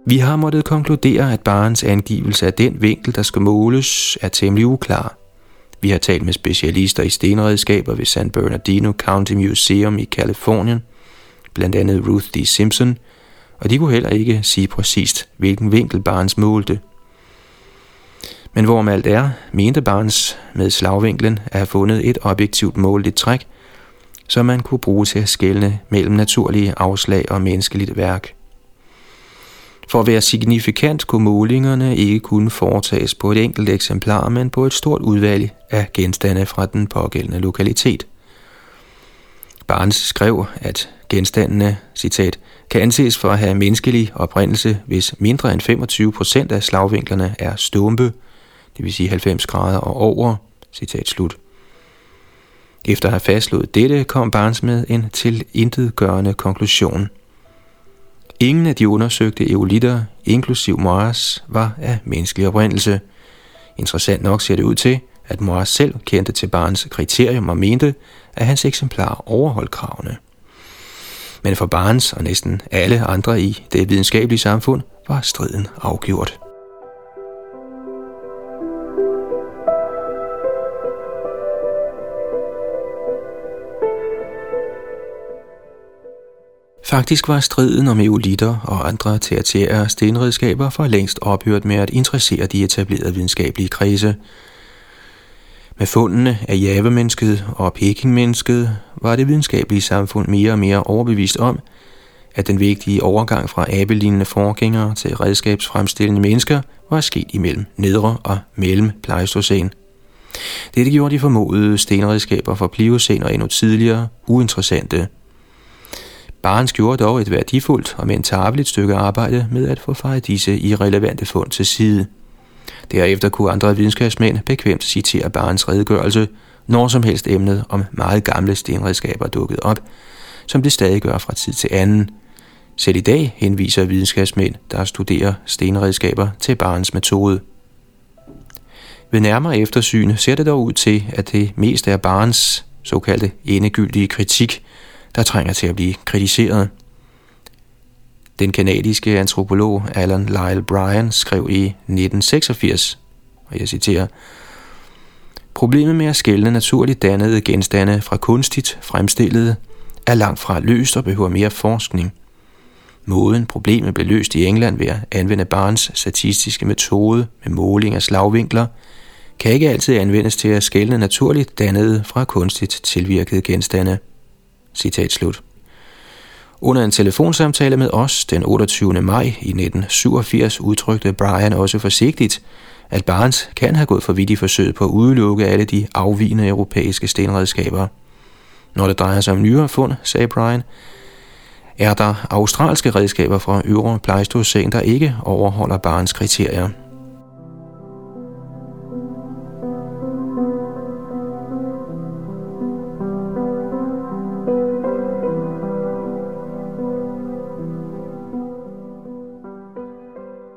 Vi har måttet konkludere, at barens angivelse af den vinkel, der skal måles, er temmelig uklar – vi har talt med specialister i stenredskaber ved San Bernardino County Museum i Kalifornien, blandt andet Ruth D. Simpson, og de kunne heller ikke sige præcist, hvilken vinkel Barnes målte. Men hvorom alt er, mente Barnes med slagvinklen at have fundet et objektivt måligt træk, som man kunne bruge til at skelne mellem naturlige afslag og menneskeligt værk. For at være signifikant kunne målingerne ikke kun foretages på et enkelt eksemplar, men på et stort udvalg af genstande fra den pågældende lokalitet. Barnes skrev, at genstandene, citat, kan anses for at have menneskelig oprindelse, hvis mindre end 25 procent af slagvinklerne er stumpe, det vil sige 90 grader og over, citat slut. Efter at have fastslået dette, kom Barnes med en til intetgørende konklusion. Ingen af de undersøgte eolitter, inklusiv Moas, var af menneskelig oprindelse. Interessant nok ser det ud til, at Moas selv kendte til Barnes kriterium og mente, at hans eksemplar overholdt kravene. Men for Barnes og næsten alle andre i det videnskabelige samfund var striden afgjort. Faktisk var striden om eolitter og andre tertiære stenredskaber for længst ophørt med at interessere de etablerede videnskabelige kredse. Med fundene af javemennesket og pekingmennesket var det videnskabelige samfund mere og mere overbevist om, at den vigtige overgang fra abelignende forgængere til redskabsfremstillende mennesker var sket imellem nedre og mellem pleistocæn. Dette gjorde de formodede stenredskaber for pliocæn og endnu tidligere uinteressante – Barnes gjorde dog et værdifuldt og mentabelt stykke arbejde med at få fejret disse irrelevante fund til side. Derefter kunne andre videnskabsmænd bekvemt citere Barnes redegørelse, når som helst emnet om meget gamle stenredskaber dukkede op, som det stadig gør fra tid til anden. Selv i dag henviser videnskabsmænd, der studerer stenredskaber, til Barnes metode. Ved nærmere eftersyn ser det dog ud til, at det mest er Barnes såkaldte endegyldige kritik, der trænger til at blive kritiseret. Den kanadiske antropolog Alan Lyle Bryan skrev i 1986, og jeg citerer, Problemet med at skælne naturligt dannede genstande fra kunstigt fremstillede er langt fra løst og behøver mere forskning. Måden problemet blev løst i England ved at anvende Barnes statistiske metode med måling af slagvinkler, kan ikke altid anvendes til at skælne naturligt dannede fra kunstigt tilvirkede genstande. Citat slut. Under en telefonsamtale med os den 28. maj i 1987 udtrykte Brian også forsigtigt, at Barnes kan have gået for vidt i forsøget på at udelukke alle de afvigende europæiske stenredskaber. Når det drejer sig om nyere fund, sagde Brian, er der australske redskaber fra øvre Pleistocene, der ikke overholder Barnes kriterier.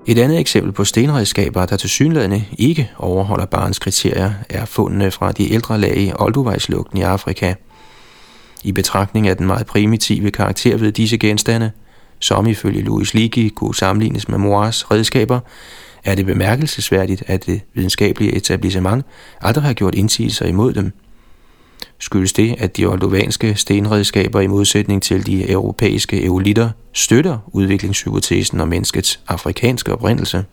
Et andet eksempel på stenredskaber, der til synlædende ikke overholder barns kriterier, er fundene fra de ældre lag i Olduvejslugten i Afrika. I betragtning af den meget primitive karakter ved disse genstande, som ifølge Louis Leakey kunne sammenlignes med Moas redskaber, er det bemærkelsesværdigt, at det videnskabelige etablissement aldrig har gjort indsigelser imod dem – skyldes det, at de oldovanske stenredskaber i modsætning til de europæiske eolitter støtter udviklingshypotesen om menneskets afrikanske oprindelse.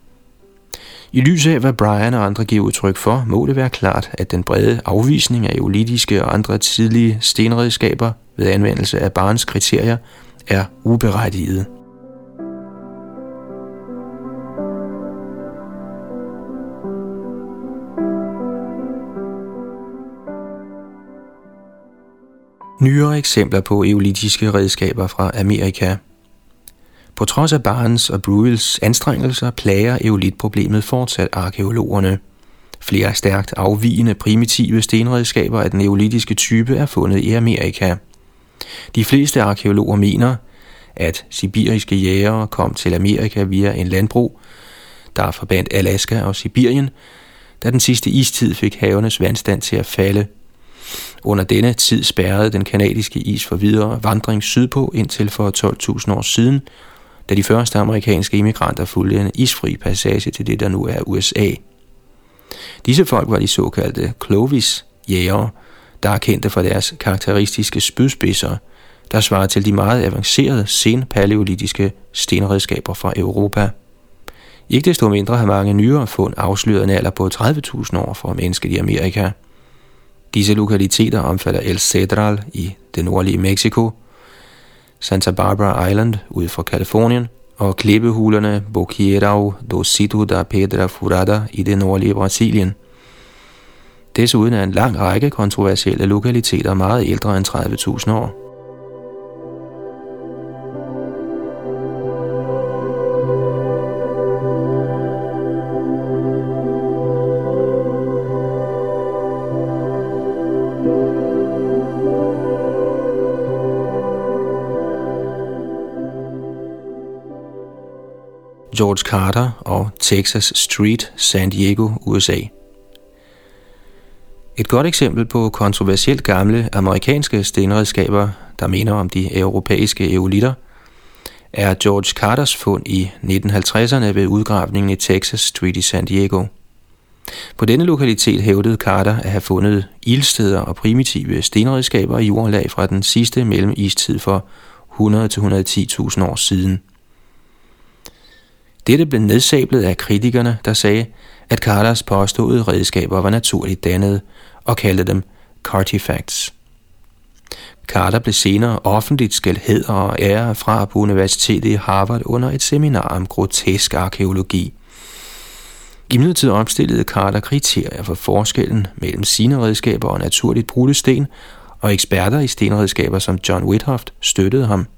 I lyset af, hvad Brian og andre giver udtryk for, må det være klart, at den brede afvisning af eolitiske og andre tidlige stenredskaber ved anvendelse af barns kriterier er uberettiget. Nyere eksempler på eolitiske redskaber fra Amerika. På trods af Barnes og Bruels anstrengelser plager eolitproblemet fortsat arkeologerne. Flere stærkt afvigende primitive stenredskaber af den eolitiske type er fundet i Amerika. De fleste arkeologer mener, at sibiriske jægere kom til Amerika via en landbro, der forbandt Alaska og Sibirien, da den sidste istid fik havenes vandstand til at falde – under denne tid spærrede den kanadiske is for videre vandring sydpå indtil for 12.000 år siden, da de første amerikanske immigranter fulgte en isfri passage til det, der nu er USA. Disse folk var de såkaldte Clovis-jægere, der er kendte for deres karakteristiske spydspidser, der svarer til de meget avancerede senpaleolitiske stenredskaber fra Europa. Ikke desto mindre har mange nyere fund afsløret en alder på 30.000 år for mennesket i Amerika – Disse lokaliteter omfatter El Cedral i det nordlige Mexico, Santa Barbara Island ud for Kalifornien, og klippehulerne Boqueirão do Sítio da Pedra Furada i det nordlige Brasilien. Desuden er en lang række kontroversielle lokaliteter meget ældre end 30.000 år. George Carter og Texas Street, San Diego, USA. Et godt eksempel på kontroversielt gamle amerikanske stenredskaber, der minder om de europæiske eolitter, er George Carters fund i 1950'erne ved udgravningen i Texas Street i San Diego. På denne lokalitet hævdede Carter at have fundet ildsteder og primitive stenredskaber i jordlag fra den sidste mellemistid for 100-110.000 år siden – dette blev nedsablet af kritikerne, der sagde, at Carters påståede redskaber var naturligt dannede, og kaldte dem Cartifacts. Carter blev senere offentligt skældt heder og ære fra på Universitetet i Harvard under et seminar om grotesk arkeologi. I midlertid opstillede Carter kriterier for forskellen mellem sine redskaber og naturligt brudte sten, og eksperter i stenredskaber som John Whithoft støttede ham –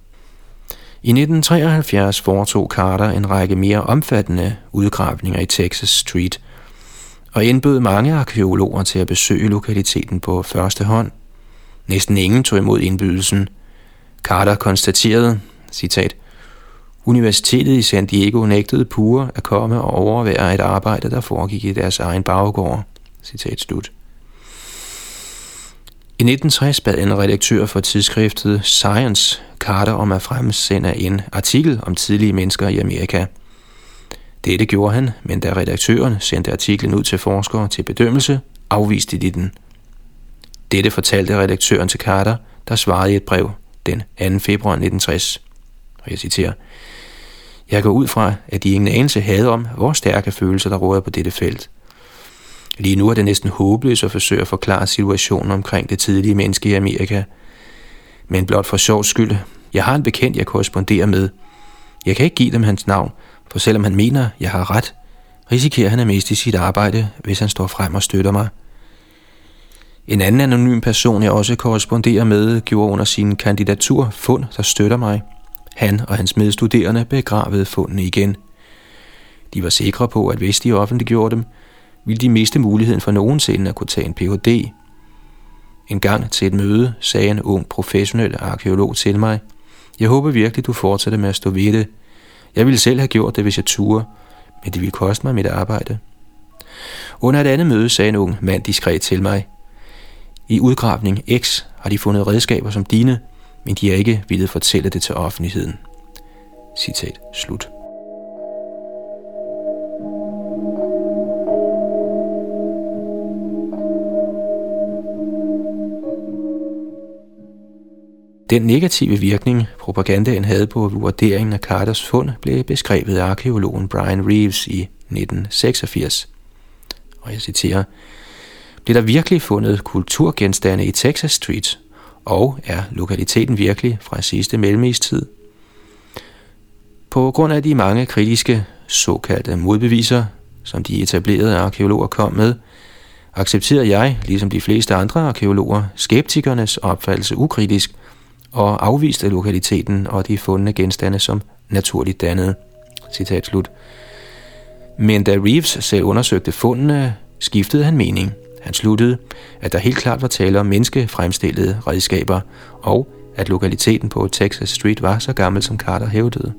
i 1973 foretog Carter en række mere omfattende udgravninger i Texas Street og indbød mange arkeologer til at besøge lokaliteten på første hånd. Næsten ingen tog imod indbydelsen. Carter konstaterede, citat, Universitetet i San Diego nægtede pure at komme og overvære et arbejde, der foregik i deres egen baggård. Citat slut. I 1960 bad en redaktør for tidsskriftet Science Carter om at fremsende en artikel om tidlige mennesker i Amerika. Dette gjorde han, men da redaktøren sendte artiklen ud til forskere til bedømmelse, afviste de den. Dette fortalte redaktøren til Carter, der svarede i et brev den 2. februar 1960. Og jeg citerer, Jeg går ud fra, at de ingen anelse havde om, hvor stærke følelser der råder på dette felt – Lige nu er det næsten håbløst at forsøge at forklare situationen omkring det tidlige menneske i Amerika. Men blot for sjov skyld, jeg har en bekendt, jeg korresponderer med. Jeg kan ikke give dem hans navn, for selvom han mener, jeg har ret, risikerer han at miste sit arbejde, hvis han står frem og støtter mig. En anden anonym person, jeg også korresponderer med, gjorde under sin kandidatur fund, der støtter mig. Han og hans medstuderende begravede fundene igen. De var sikre på, at hvis de offentliggjorde dem, ville de miste muligheden for nogensinde at kunne tage en Ph.D. En gang til et møde sagde en ung professionel arkeolog til mig, jeg håber virkelig, du fortsætter med at stå ved det. Jeg ville selv have gjort det, hvis jeg turde, men det ville koste mig mit arbejde. Under et andet møde sagde en ung mand diskret til mig, i udgravning X har de fundet redskaber som dine, men de har ikke ville fortælle det til offentligheden. Citat slut. Den negative virkning, propagandaen havde på vurderingen af Carters fund, blev beskrevet af arkeologen Brian Reeves i 1986. Og jeg citerer, Blev der virkelig fundet kulturgenstande i Texas Street, og er lokaliteten virkelig fra sidste mellemistid? På grund af de mange kritiske såkaldte modbeviser, som de etablerede arkeologer kom med, accepterede jeg, ligesom de fleste andre arkeologer, skeptikernes opfattelse ukritisk – og afviste lokaliteten og de fundne genstande som naturligt dannede. Citat slut. Men da Reeves selv undersøgte fundene, skiftede han mening. Han sluttede, at der helt klart var tale om menneskefremstillede redskaber, og at lokaliteten på Texas Street var så gammel, som Carter hævdede.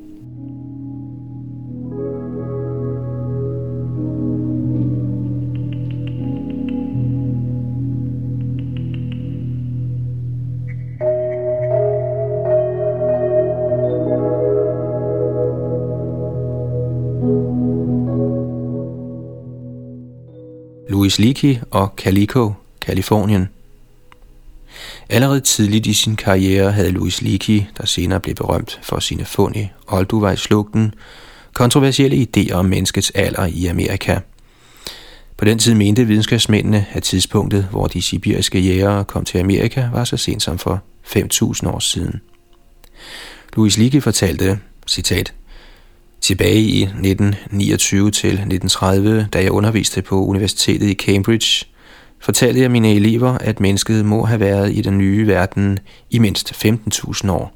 Louis Leakey og Calico, Kalifornien. Allerede tidligt i sin karriere havde Louis Leakey, der senere blev berømt for sine fund i Olduvejslugten, kontroversielle idéer om menneskets alder i Amerika. På den tid mente videnskabsmændene, at tidspunktet, hvor de sibiriske jægere kom til Amerika, var så sent som for 5.000 år siden. Louis Leakey fortalte, citat, Tilbage i 1929 til 1930, da jeg underviste på universitetet i Cambridge, fortalte jeg mine elever, at mennesket må have været i den nye verden i mindst 15.000 år.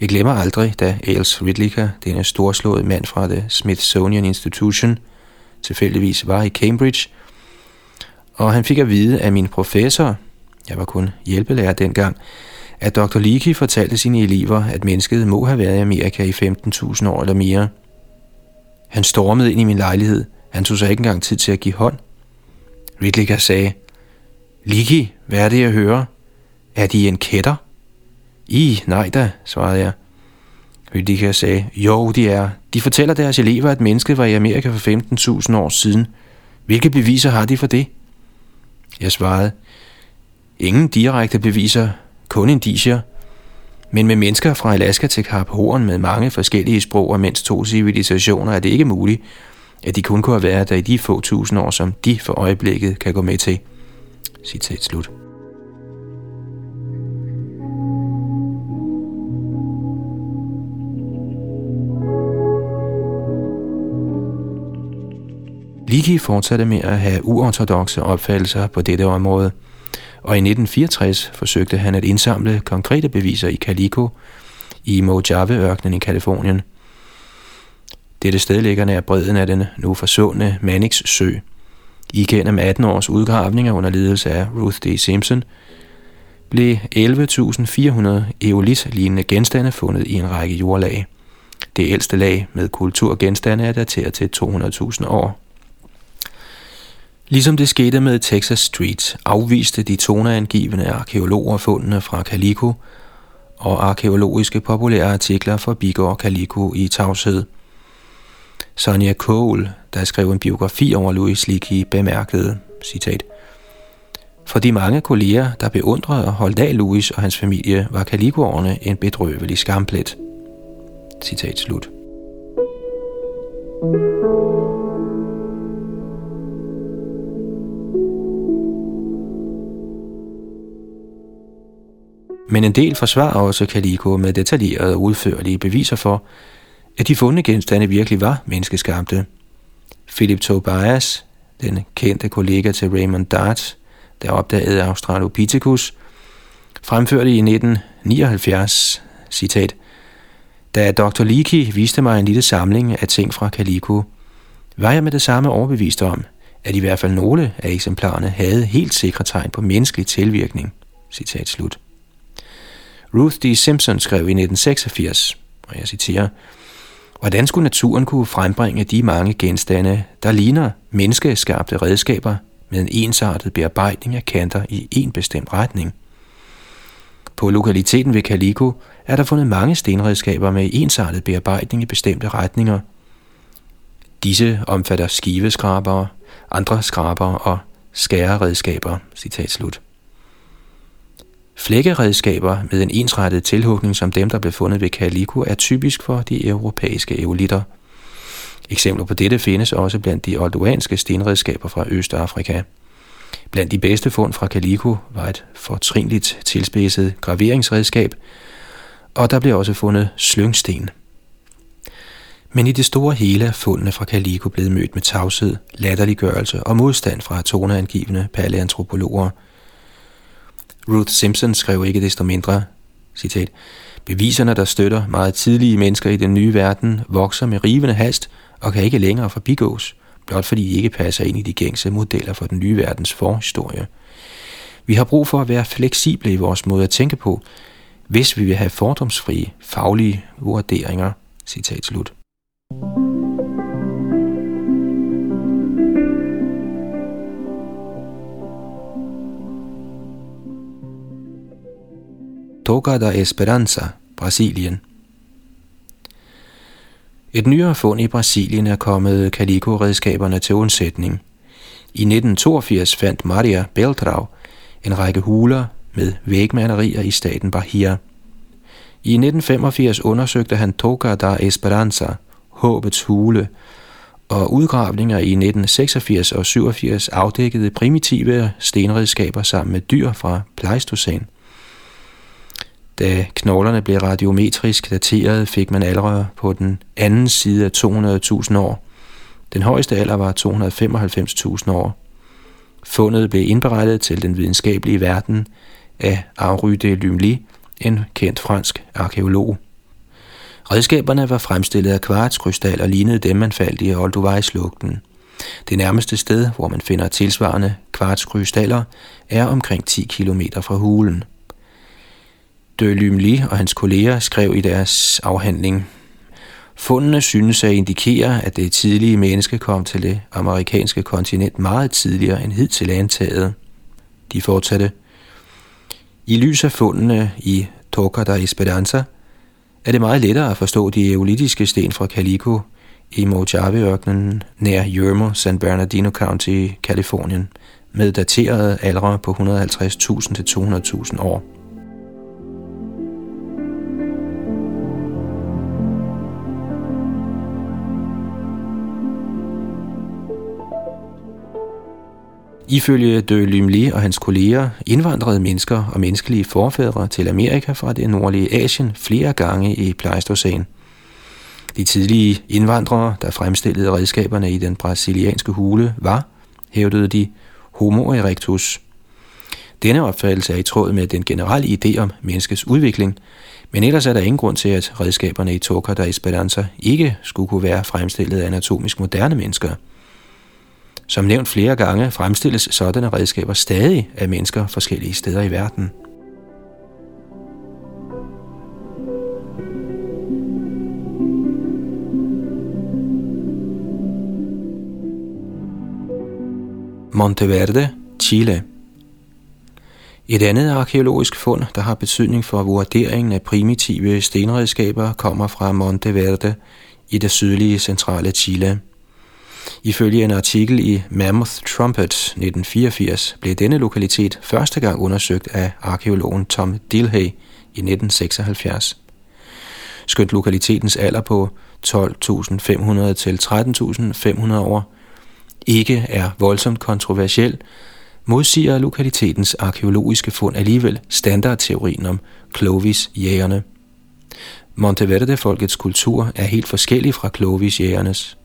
Jeg glemmer aldrig, da Ailes Ridlicker, denne storslåede mand fra The Smithsonian Institution, tilfældigvis var i Cambridge, og han fik at vide af min professor, jeg var kun hjælpelærer dengang, at Dr. Leakey fortalte sine elever, at mennesket må have været i Amerika i 15.000 år eller mere. Han stormede ind i min lejlighed. Han tog sig ikke engang tid til at give hånd. Ridlicker sagde, Leakey, hvad er det, jeg hører? Er de en kætter? I, nej da, svarede jeg. Ridlicker sagde, jo, de er. De fortæller deres elever, at mennesket var i Amerika for 15.000 år siden. Hvilke beviser har de for det? Jeg svarede, ingen direkte beviser, kun indicier. Men med mennesker fra Alaska til Kap Horn med mange forskellige sprog og mindst to civilisationer er det ikke muligt, at de kun kunne have været der i de få tusind år, som de for øjeblikket kan gå med til. Citat slut. Liki fortsatte med at have uortodoxe opfattelser på dette område – og i 1964 forsøgte han at indsamle konkrete beviser i Calico i Mojave-ørkenen i Kalifornien. Dette sted ligger nær bredden af den nu forsvundne Mannix sø. Igennem 18 års udgravninger under ledelse af Ruth D. Simpson blev 11.400 eolit-lignende genstande fundet i en række jordlag. Det ældste lag med kulturgenstande er dateret til 200.000 år. Ligesom det skete med Texas Street, afviste de toneangivende arkeologer fundene fra Calico og arkeologiske populære artikler forbigår Calico i tavshed. Sonja Cole, der skrev en biografi over Louis Leakey, bemærkede, citat, For de mange kolleger, der beundrede og holdt af Louis og hans familie, var Calicoerne en bedrøvelig skamplet. Citat slut. thank you Men en del forsvarer også Kaliko med detaljerede og udførlige beviser for, at de fundne genstande virkelig var menneskeskabte. Philip Tobias, den kendte kollega til Raymond Dart, der opdagede Australopithecus, fremførte i 1979, citat, Da Dr. Leakey viste mig en lille samling af ting fra Calico, var jeg med det samme overbevist om, at i hvert fald nogle af eksemplarerne havde helt sikre tegn på menneskelig tilvirkning. Citat slut. Ruth D. Simpson skrev i 1986, og jeg citerer, Hvordan skulle naturen kunne frembringe de mange genstande, der ligner menneskeskabte redskaber med en ensartet bearbejdning af kanter i en bestemt retning? På lokaliteten ved Calico er der fundet mange stenredskaber med ensartet bearbejdning i bestemte retninger. Disse omfatter skiveskrabere, andre skrabere og skæreredskaber. Citat slut. Flækkeredskaber med en ensrettet tilhugning som dem, der blev fundet ved Calico, er typisk for de europæiske eolitter. Eksempler på dette findes også blandt de olduanske stenredskaber fra Østafrika. Blandt de bedste fund fra Calico var et fortrinligt tilspidset graveringsredskab, og der blev også fundet slyngsten. Men i det store hele er fundene fra Calico blevet mødt med tavshed, latterliggørelse og modstand fra toneangivende paleantropologer – Ruth Simpson skrev ikke desto mindre, citat, Beviserne, der støtter meget tidlige mennesker i den nye verden, vokser med rivende hast og kan ikke længere forbigås, blot fordi de ikke passer ind i de gængse modeller for den nye verdens forhistorie. Vi har brug for at være fleksible i vores måde at tænke på, hvis vi vil have fordomsfrie, faglige vurderinger. Citat slut. Toca da Esperanza, Brasilien. Et nyere fund i Brasilien er kommet Calico-redskaberne til undsætning. I 1982 fandt Maria Beltrau en række huler med vægmalerier i staten Bahia. I 1985 undersøgte han Toca da Esperanza, håbets hule, og udgravninger i 1986 og 87 afdækkede primitive stenredskaber sammen med dyr fra Pleistocæn. Da knoglerne blev radiometrisk dateret, fik man allerede på den anden side af 200.000 år. Den højeste alder var 295.000 år. Fundet blev indberettet til den videnskabelige verden af Henri de Lumli, en kendt fransk arkeolog. Redskaberne var fremstillet af kvartskrystal og lignede dem, man faldt i Olduvai-slugten. Det nærmeste sted, hvor man finder tilsvarende kvartskrystaller, er omkring 10 km fra hulen. De Lumley og hans kolleger skrev i deres afhandling, Fundene synes at indikere, at det tidlige menneske kom til det amerikanske kontinent meget tidligere end hidtil antaget. De fortsatte, i lys af fundene i Toca da Esperanza er det meget lettere at forstå de eolitiske sten fra Calico i Mojave-ørkenen nær Yermo, San Bernardino County, Kalifornien, med daterede aldre på 150.000 til 200.000 år. Ifølge de Lumli og hans kolleger indvandrede mennesker og menneskelige forfædre til Amerika fra det nordlige Asien flere gange i Pleistocæn. De tidlige indvandrere, der fremstillede redskaberne i den brasilianske hule, var, hævdede de, Homo erectus. Denne opfattelse er i tråd med den generelle idé om menneskets udvikling, men ellers er der ingen grund til, at redskaberne i Toca da Esperanza ikke skulle kunne være fremstillet af anatomisk moderne mennesker – som nævnt flere gange fremstilles sådanne redskaber stadig af mennesker forskellige steder i verden. Monteverde, Chile. Et andet arkeologisk fund, der har betydning for vurderingen af primitive stenredskaber, kommer fra Monteverde i det sydlige centrale Chile. Ifølge en artikel i Mammoth Trumpet 1984 blev denne lokalitet første gang undersøgt af arkeologen Tom Dilhay i 1976. Skønt lokalitetens alder på 12.500 til 13.500 år ikke er voldsomt kontroversiel, modsiger lokalitetens arkeologiske fund alligevel standardteorien om Clovis-jægerne. Monteverde-folkets kultur er helt forskellig fra Clovis-jægernes.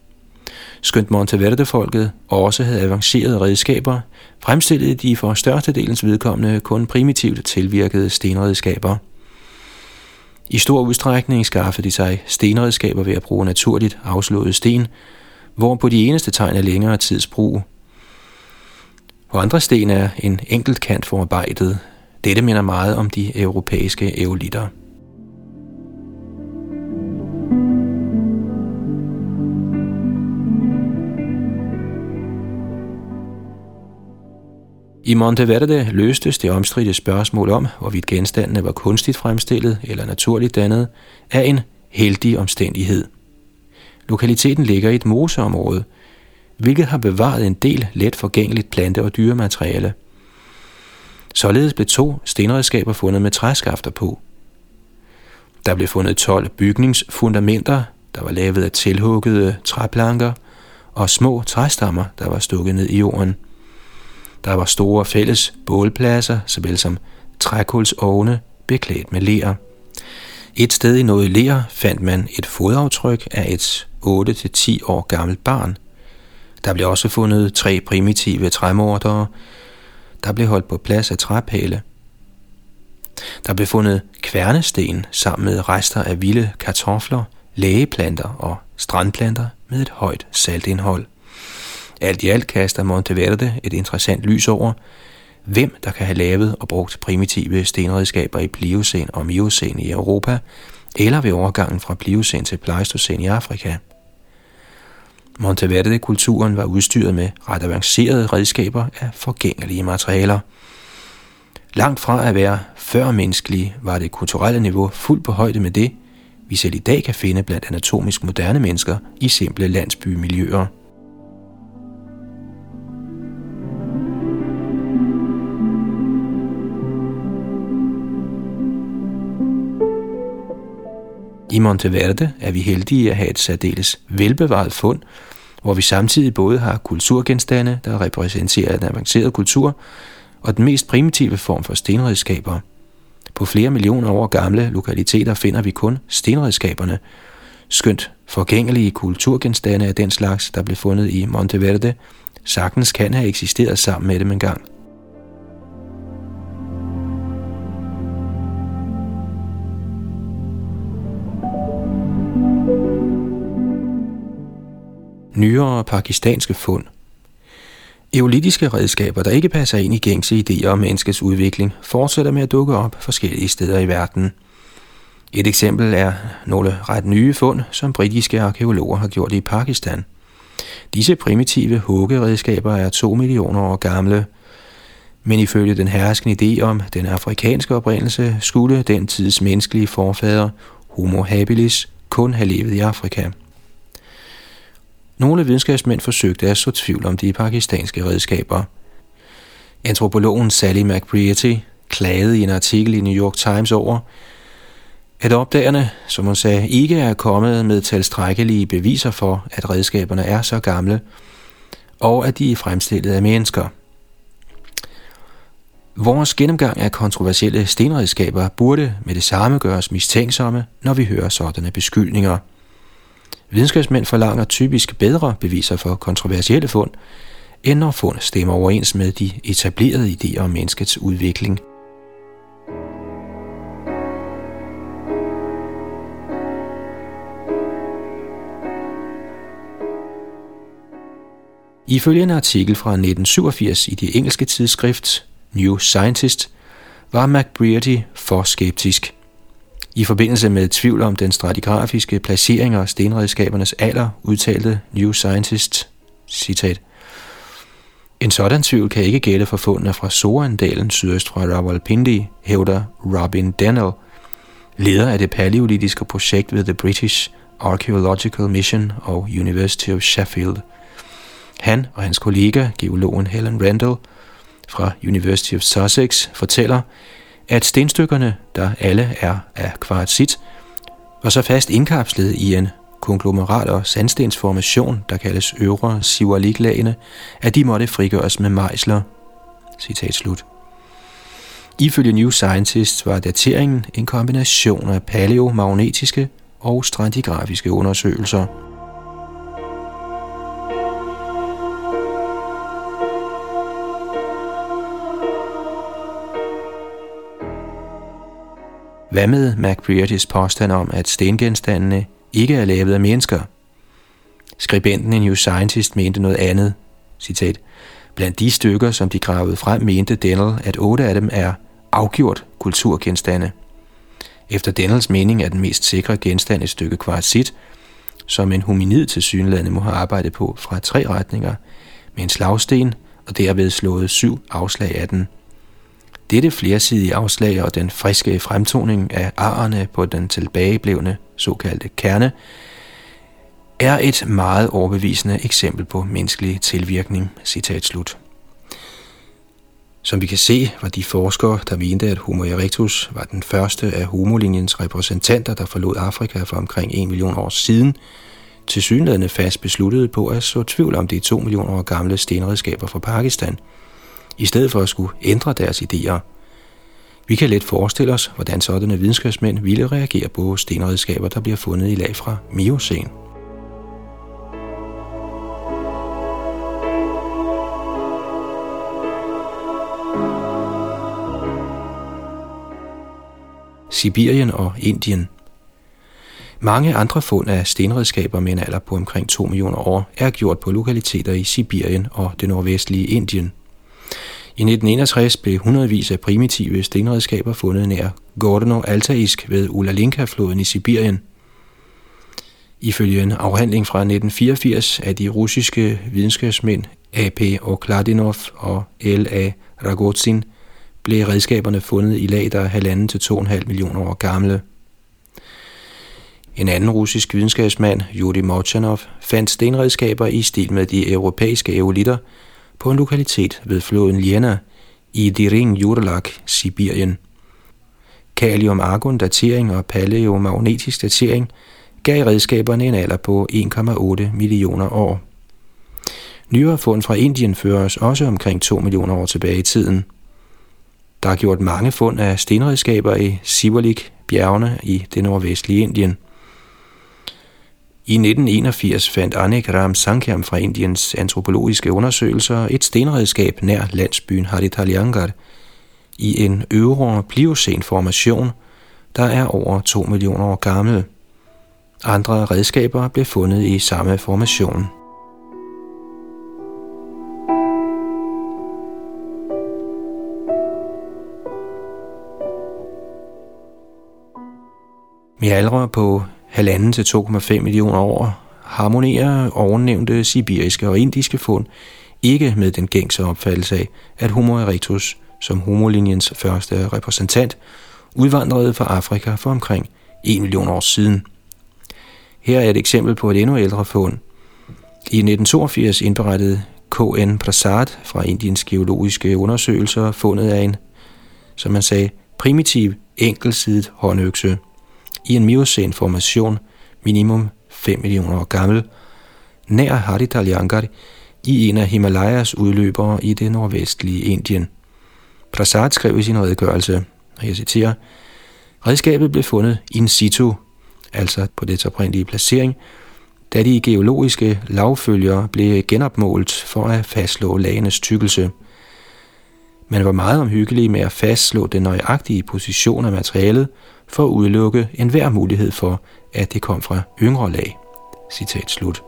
Skønt Monteverde-folket også havde avancerede redskaber, fremstillede de for størstedelens vedkommende kun primitivt tilvirkede stenredskaber. I stor udstrækning skaffede de sig stenredskaber ved at bruge naturligt afslåede sten, hvor på de eneste tegn af længere tids brug. På andre sten er en enkelt kant forarbejdet. Dette minder meget om de europæiske eolitter. I Monteverde løstes det omstridte spørgsmål om, hvorvidt genstandene var kunstigt fremstillet eller naturligt dannet, af en heldig omstændighed. Lokaliteten ligger i et moseområde, hvilket har bevaret en del let forgængeligt plante- og dyremateriale. Således blev to stenredskaber fundet med træskafter på. Der blev fundet 12 bygningsfundamenter, der var lavet af tilhuggede træplanker, og små træstammer, der var stukket ned i jorden – der var store fælles bålpladser, såvel som trækulsovne beklædt med ler. Et sted i noget ler fandt man et fodaftryk af et 8-10 år gammelt barn. Der blev også fundet tre primitive træmordere, der blev holdt på plads af træpæle. Der blev fundet kværnesten sammen med rester af vilde kartofler, lægeplanter og strandplanter med et højt saltindhold. Alt i alt kaster Monteverde et interessant lys over, hvem der kan have lavet og brugt primitive stenredskaber i Pliocæn og Miocæn i Europa, eller ved overgangen fra Pliocæn til Pleistocæn i Afrika. Monteverde-kulturen var udstyret med ret avancerede redskaber af forgængelige materialer. Langt fra at være førmenneskelige var det kulturelle niveau fuldt på højde med det, vi selv i dag kan finde blandt anatomisk moderne mennesker i simple landsbymiljøer. I Monteverde er vi heldige at have et særdeles velbevaret fund, hvor vi samtidig både har kulturgenstande, der repræsenterer en avanceret kultur, og den mest primitive form for stenredskaber. På flere millioner år gamle lokaliteter finder vi kun stenredskaberne, skønt forgængelige kulturgenstande af den slags, der blev fundet i Monteverde, sagtens kan have eksisteret sammen med dem engang. Nyere pakistanske fund Eolitiske redskaber, der ikke passer ind i gængse idéer om menneskets udvikling, fortsætter med at dukke op forskellige steder i verden. Et eksempel er nogle ret nye fund, som britiske arkeologer har gjort i Pakistan – Disse primitive huggeredskaber er to millioner år gamle, men ifølge den herskende idé om den afrikanske oprindelse, skulle den tids menneskelige forfader, Homo habilis, kun have levet i Afrika. Nogle videnskabsmænd forsøgte at så tvivl om de pakistanske redskaber. Antropologen Sally McBrearty klagede i en artikel i New York Times over, at opdagerne, som hun sagde, ikke er kommet med tilstrækkelige beviser for, at redskaberne er så gamle, og at de er fremstillet af mennesker. Vores gennemgang af kontroversielle stenredskaber burde med det samme gøres mistænksomme, når vi hører sådanne beskyldninger. Videnskabsmænd forlanger typisk bedre beviser for kontroversielle fund, end når fund stemmer overens med de etablerede idéer om menneskets udvikling – Ifølge en artikel fra 1987 i det engelske tidsskrift New Scientist var McBrearty for skeptisk. I forbindelse med tvivl om den stratigrafiske placering af stenredskabernes alder, udtalte New Scientist, citat, en sådan tvivl kan ikke gælde for fundene fra Sorandalen sydøst fra Rawalpindi, hævder Robin Dennell, leder af det paleolitiske projekt ved The British Archaeological Mission og University of Sheffield – han og hans kollega, geologen Helen Randall fra University of Sussex, fortæller, at stenstykkerne, der alle er af kvartsit, var så fast indkapslet i en konglomerat og sandstensformation, der kaldes øvre siverliklagene, at de måtte frigøres med mejsler. Citat slut. Ifølge New Scientist var dateringen en kombination af paleomagnetiske og stratigrafiske undersøgelser – Hvad med McBreartys påstand om, at stengenstandene ikke er lavet af mennesker? Skribenten i New Scientist mente noget andet. Citat. Blandt de stykker, som de gravede frem, mente Dennell, at otte af dem er afgjort kulturgenstande. Efter Dennells mening er den mest sikre genstand et stykke kvartsit, som en hominid til synlande må have arbejdet på fra tre retninger, med en slagsten og derved slået syv afslag af den – dette flersidige afslag og den friske fremtoning af arerne på den tilbageblevne såkaldte kerne er et meget overbevisende eksempel på menneskelig tilvirkning. Citat slut. Som vi kan se, var de forskere, der mente, at Homo erectus var den første af homolinjens repræsentanter, der forlod Afrika for omkring 1 million år siden, til synlædende fast besluttet på at så tvivl om de 2 millioner år gamle stenredskaber fra Pakistan – i stedet for at skulle ændre deres idéer. Vi kan let forestille os, hvordan sådanne videnskabsmænd ville reagere på stenredskaber, der bliver fundet i lag fra Miocene. Sibirien og Indien. Mange andre fund af stenredskaber med en alder på omkring 2 millioner år er gjort på lokaliteter i Sibirien og det nordvestlige Indien – i 1961 blev hundredvis af primitive stenredskaber fundet nær Gordono-Altaisk ved Ulalinka-floden i Sibirien. Ifølge en afhandling fra 1984 af de russiske videnskabsmænd A.P. Okladinov og L.A. Ragozin blev redskaberne fundet i lag, der er halvanden til 2,5 millioner år gamle. En anden russisk videnskabsmand, Yuri Mochanov, fandt stenredskaber i stil med de europæiske eolitter – på en lokalitet ved floden Lena i Diring Jurlak, Sibirien. Kalium-argon datering og paleomagnetisk datering gav redskaberne en alder på 1,8 millioner år. Nyere fund fra Indien fører os også omkring 2 millioner år tilbage i tiden. Der er gjort mange fund af stenredskaber i Sivalik bjergene i det nordvestlige Indien. I 1981 fandt Anik Ram Sankham fra Indiens antropologiske undersøgelser et stenredskab nær landsbyen Haritaliangar i en øvre pliocen formation, der er over 2 millioner år gammel. Andre redskaber blev fundet i samme formation. Mjalre på 1,5 til 2,5 millioner år harmonerer ovennævnte sibiriske og indiske fund ikke med den gængse opfattelse af, at Homo erectus som homolinjens første repræsentant udvandrede fra Afrika for omkring 1 million år siden. Her er et eksempel på et endnu ældre fund. I 1982 indberettede K.N. Prasad fra Indiens geologiske undersøgelser fundet af en, som man sagde, primitiv enkelsidet håndøkse – i en miocæn formation minimum 5 millioner år gammel, nær Haridaljangar i en af Himalayas udløbere i det nordvestlige Indien. Prasad skrev i sin redegørelse, og jeg citerer, Redskabet blev fundet in situ, altså på dets oprindelige placering, da de geologiske lavfølger blev genopmålt for at fastslå lagenes tykkelse. Man var meget omhyggelig med at fastslå den nøjagtige position af materialet, for at udelukke enhver mulighed for, at det kom fra yngre lag. Citat slut.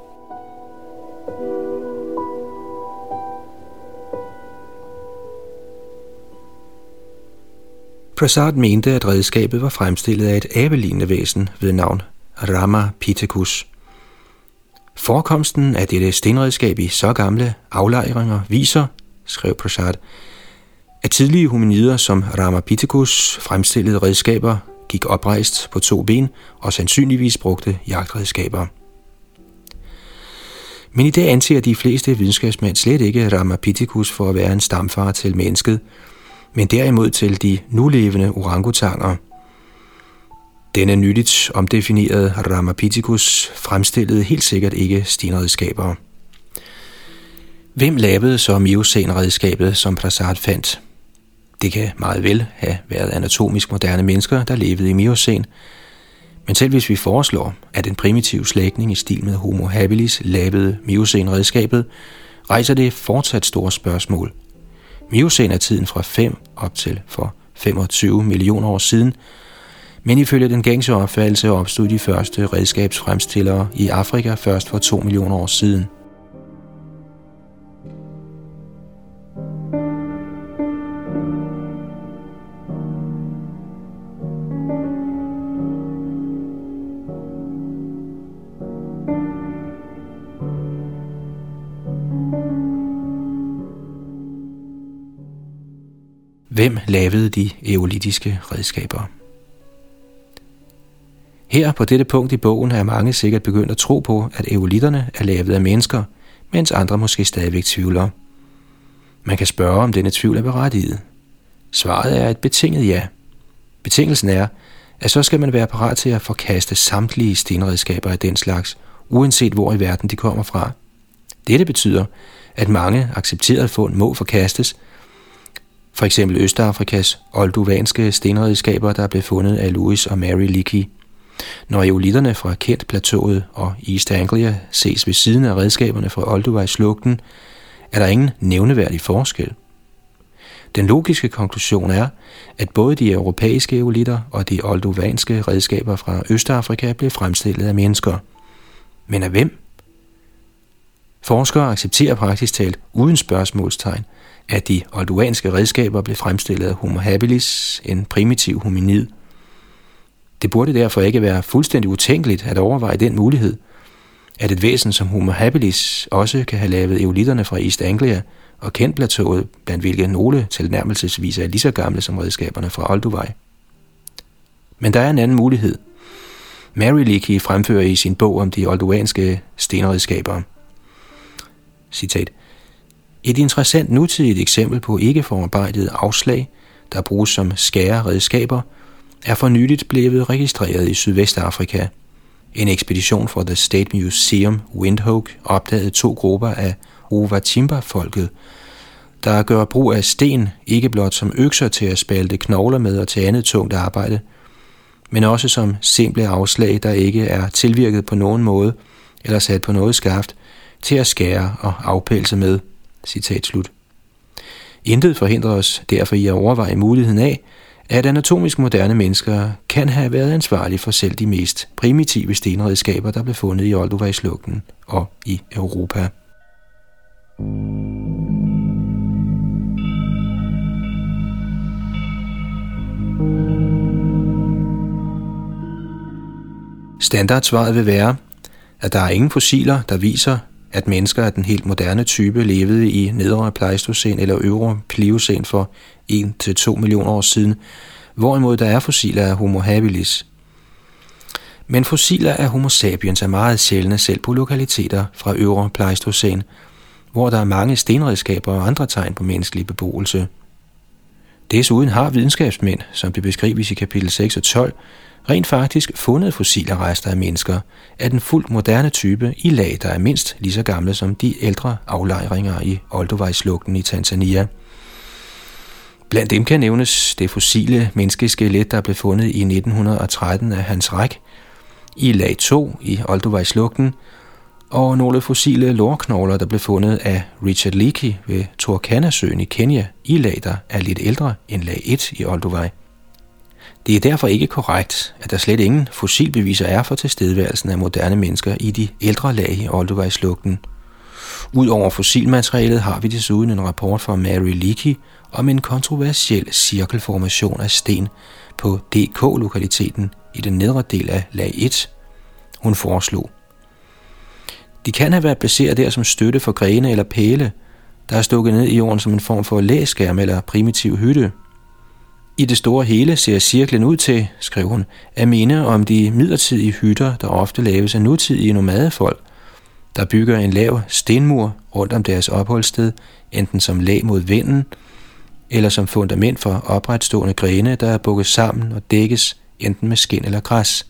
Prasad mente, at redskabet var fremstillet af et abelignende væsen ved navn Rama Pithecus. Forekomsten af dette stenredskab i så gamle aflejringer viser, skrev Prasad, at tidlige hominider som Rama Pithecus fremstillede redskaber gik oprejst på to ben og sandsynligvis brugte jagtredskaber. Men i dag anser de fleste videnskabsmænd slet ikke Ramapithecus for at være en stamfar til mennesket, men derimod til de nulevende orangutanger. Denne nyttigt omdefinerede Ramapithecus fremstillede helt sikkert ikke stenredskaber. Hvem lavede så Miocene-redskabet, som Prasad fandt? Det kan meget vel have været anatomisk moderne mennesker, der levede i Miocen. Men selv hvis vi foreslår, at en primitiv slægtning i stil med Homo habilis lavede Miocen-redskabet, rejser det fortsat store spørgsmål. Miocen er tiden fra 5 op til for 25 millioner år siden, men ifølge den gængse opfattelse opstod de første redskabsfremstillere i Afrika først for 2 millioner år siden – Hvem lavede de eolitiske redskaber? Her på dette punkt i bogen er mange sikkert begyndt at tro på, at eolitterne er lavet af mennesker, mens andre måske stadigvæk tvivler. Man kan spørge, om denne tvivl er berettiget. Svaret er et betinget ja. Betingelsen er, at så skal man være parat til at forkaste samtlige stenredskaber af den slags, uanset hvor i verden de kommer fra. Dette betyder, at mange accepterede fund må forkastes, for eksempel Østafrikas olduvanske stenredskaber, der blev fundet af Louis og Mary Leakey. Når eolitterne fra Kent Plateauet og East Anglia ses ved siden af redskaberne fra Olduvai-slugten, er der ingen nævneværdig forskel. Den logiske konklusion er, at både de europæiske eolitter og de olduvanske redskaber fra Østafrika blev fremstillet af mennesker. Men af hvem? Forskere accepterer praktisk talt uden spørgsmålstegn, at de olduanske redskaber blev fremstillet af Homo habilis, en primitiv hominid. Det burde derfor ikke være fuldstændig utænkeligt at overveje den mulighed, at et væsen som Homo habilis også kan have lavet eolitterne fra East Anglia og kendt plateauet, blandt hvilke nogle tilnærmelsesvis er lige så gamle som redskaberne fra Olduvai. Men der er en anden mulighed. Mary Leakey fremfører i sin bog om de olduanske stenredskaber. Citat. Et interessant nutidigt eksempel på ikke forarbejdet afslag, der bruges som skæreredskaber, er for nyligt blevet registreret i Sydvestafrika. En ekspedition fra The State Museum Windhoek opdagede to grupper af Ovatimba-folket, der gør brug af sten ikke blot som økser til at spalte knogler med og til andet tungt arbejde, men også som simple afslag, der ikke er tilvirket på nogen måde eller sat på noget skaft, til at skære og afpælse med. Citat slut. Intet forhindrer os derfor i at overveje muligheden af, at anatomisk moderne mennesker kan have været ansvarlige for selv de mest primitive stenredskaber, der blev fundet i Olduvejslugten og i Europa. Standardsvaret vil være, at der er ingen fossiler, der viser, at mennesker af den helt moderne type levede i nedre Pleistocæn eller øvre Pliocæn for 1-2 millioner år siden, hvorimod der er fossiler af Homo habilis. Men fossiler af Homo sapiens er meget sjældne selv på lokaliteter fra øvre Pleistocæn, hvor der er mange stenredskaber og andre tegn på menneskelig beboelse. Desuden har videnskabsmænd, som det beskrives i kapitel 6 og 12, rent faktisk fundet fossile rester af mennesker af den fuldt moderne type i lag, der er mindst lige så gamle som de ældre aflejringer i Olduvejslugten i Tanzania. Blandt dem kan nævnes det fossile menneskeskelet, der blev fundet i 1913 af Hans Ræk i lag 2 i Olduvejslugten, og nogle fossile lårknogler, der blev fundet af Richard Leakey ved Turkana-søen i Kenya i lag, der er lidt ældre end lag 1 i Olduvej. Det er derfor ikke korrekt, at der slet ingen fossilbeviser er for tilstedeværelsen af moderne mennesker i de ældre lag i Olduvejslugten. Udover fossilmaterialet har vi desuden en rapport fra Mary Leakey om en kontroversiel cirkelformation af sten på DK-lokaliteten i den nedre del af lag 1. Hun foreslog. De kan have været placeret der som støtte for grene eller pæle, der er stukket ned i jorden som en form for læskærm eller primitiv hytte – i det store hele ser cirklen ud til, skrev hun, at minde om de midlertidige hytter, der ofte laves af nutidige nomadefolk, der bygger en lav stenmur rundt om deres opholdssted, enten som lag mod vinden, eller som fundament for opretstående grene, der er bukket sammen og dækkes enten med skin eller græs.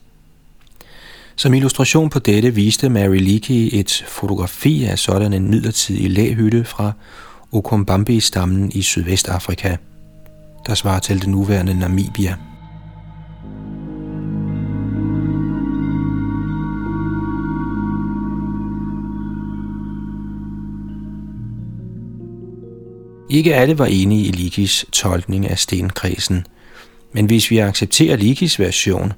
Som illustration på dette viste Mary Leakey et fotografi af sådan en midlertidig læhytte fra Okombambi-stammen i Sydvestafrika der svarer til det nuværende Namibia. Ikke alle var enige i Likis tolkning af stenkredsen, men hvis vi accepterer Likis version,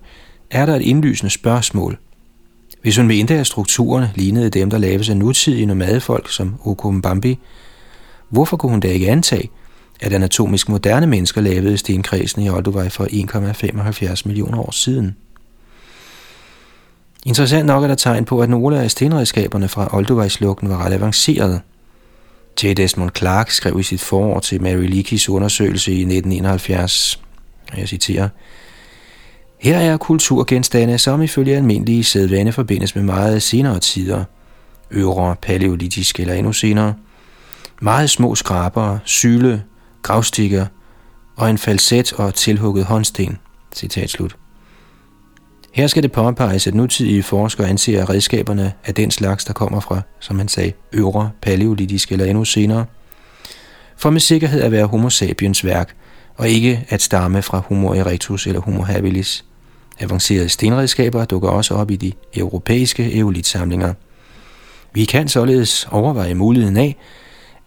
er der et indlysende spørgsmål. Hvis hun mente, at strukturerne lignede dem, der laves af nutidige nomadefolk som Okumbambi, hvorfor kunne hun da ikke antage, at anatomisk moderne mennesker lavede stenkredsen i Olduvai for 1,75 millioner år siden. Interessant nok er der tegn på, at nogle af stenredskaberne fra Olduvejslugten var ret avancerede. T. Desmond Clark skrev i sit forår til Mary Leakeys undersøgelse i 1971, og jeg citerer, her er kulturgenstande, som ifølge almindelige sædvane forbindes med meget senere tider, øvre, paleolitiske eller endnu senere, meget små skraber, syle, gravstikker og en falset og tilhugget håndsten. Citat slut. Her skal det påpeges, at nutidige forskere anser redskaberne af den slags, der kommer fra, som han sagde, øvre, paleolitiske eller endnu senere, for med sikkerhed at være homo sapiens værk, og ikke at stamme fra homo erectus eller homo habilis. Avancerede stenredskaber dukker også op i de europæiske eolitsamlinger. Vi kan således overveje muligheden af,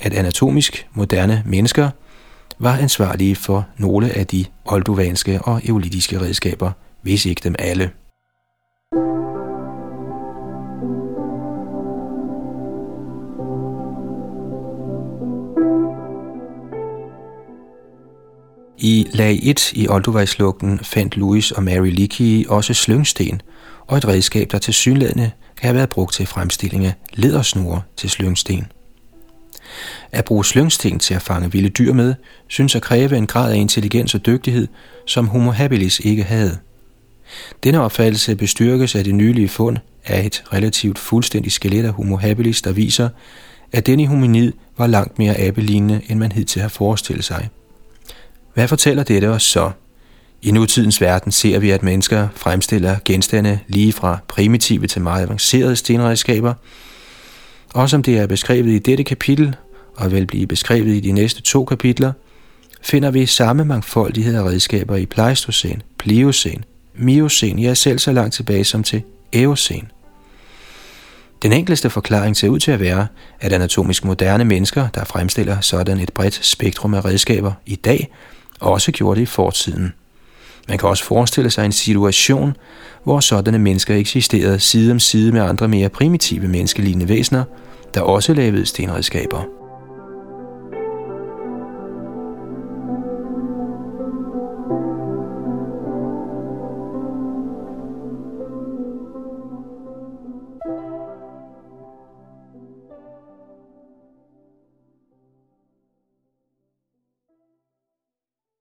at anatomisk moderne mennesker – var ansvarlige for nogle af de olduvanske og eolitiske redskaber, hvis ikke dem alle. I lag 1 i Olduvejslugten fandt Louis og Mary Leakey også slyngsten og et redskab, der til synlædende kan have været brugt til fremstilling af ledersnore til slyngsten. At bruge slyngsten til at fange vilde dyr med, synes at kræve en grad af intelligens og dygtighed, som Homo habilis ikke havde. Denne opfattelse bestyrkes af det nylige fund af et relativt fuldstændigt skelet af Homo habilis, der viser, at denne hominid var langt mere abelignende, end man hidtil har forestillet sig. Hvad fortæller dette os så? I nutidens verden ser vi, at mennesker fremstiller genstande lige fra primitive til meget avancerede stenredskaber, og som det er beskrevet i dette kapitel, og vil blive beskrevet i de næste to kapitler, finder vi samme mangfoldighed af redskaber i Pleistocæn, Pliocene, Miocæn, ja selv så langt tilbage som til Eocene. Den enkleste forklaring ser ud til at være, at anatomisk moderne mennesker, der fremstiller sådan et bredt spektrum af redskaber i dag, også gjorde det i fortiden. Man kan også forestille sig en situation, hvor sådanne mennesker eksisterede side om side med andre mere primitive menneskelignende væsener, der også lavede stenredskaber.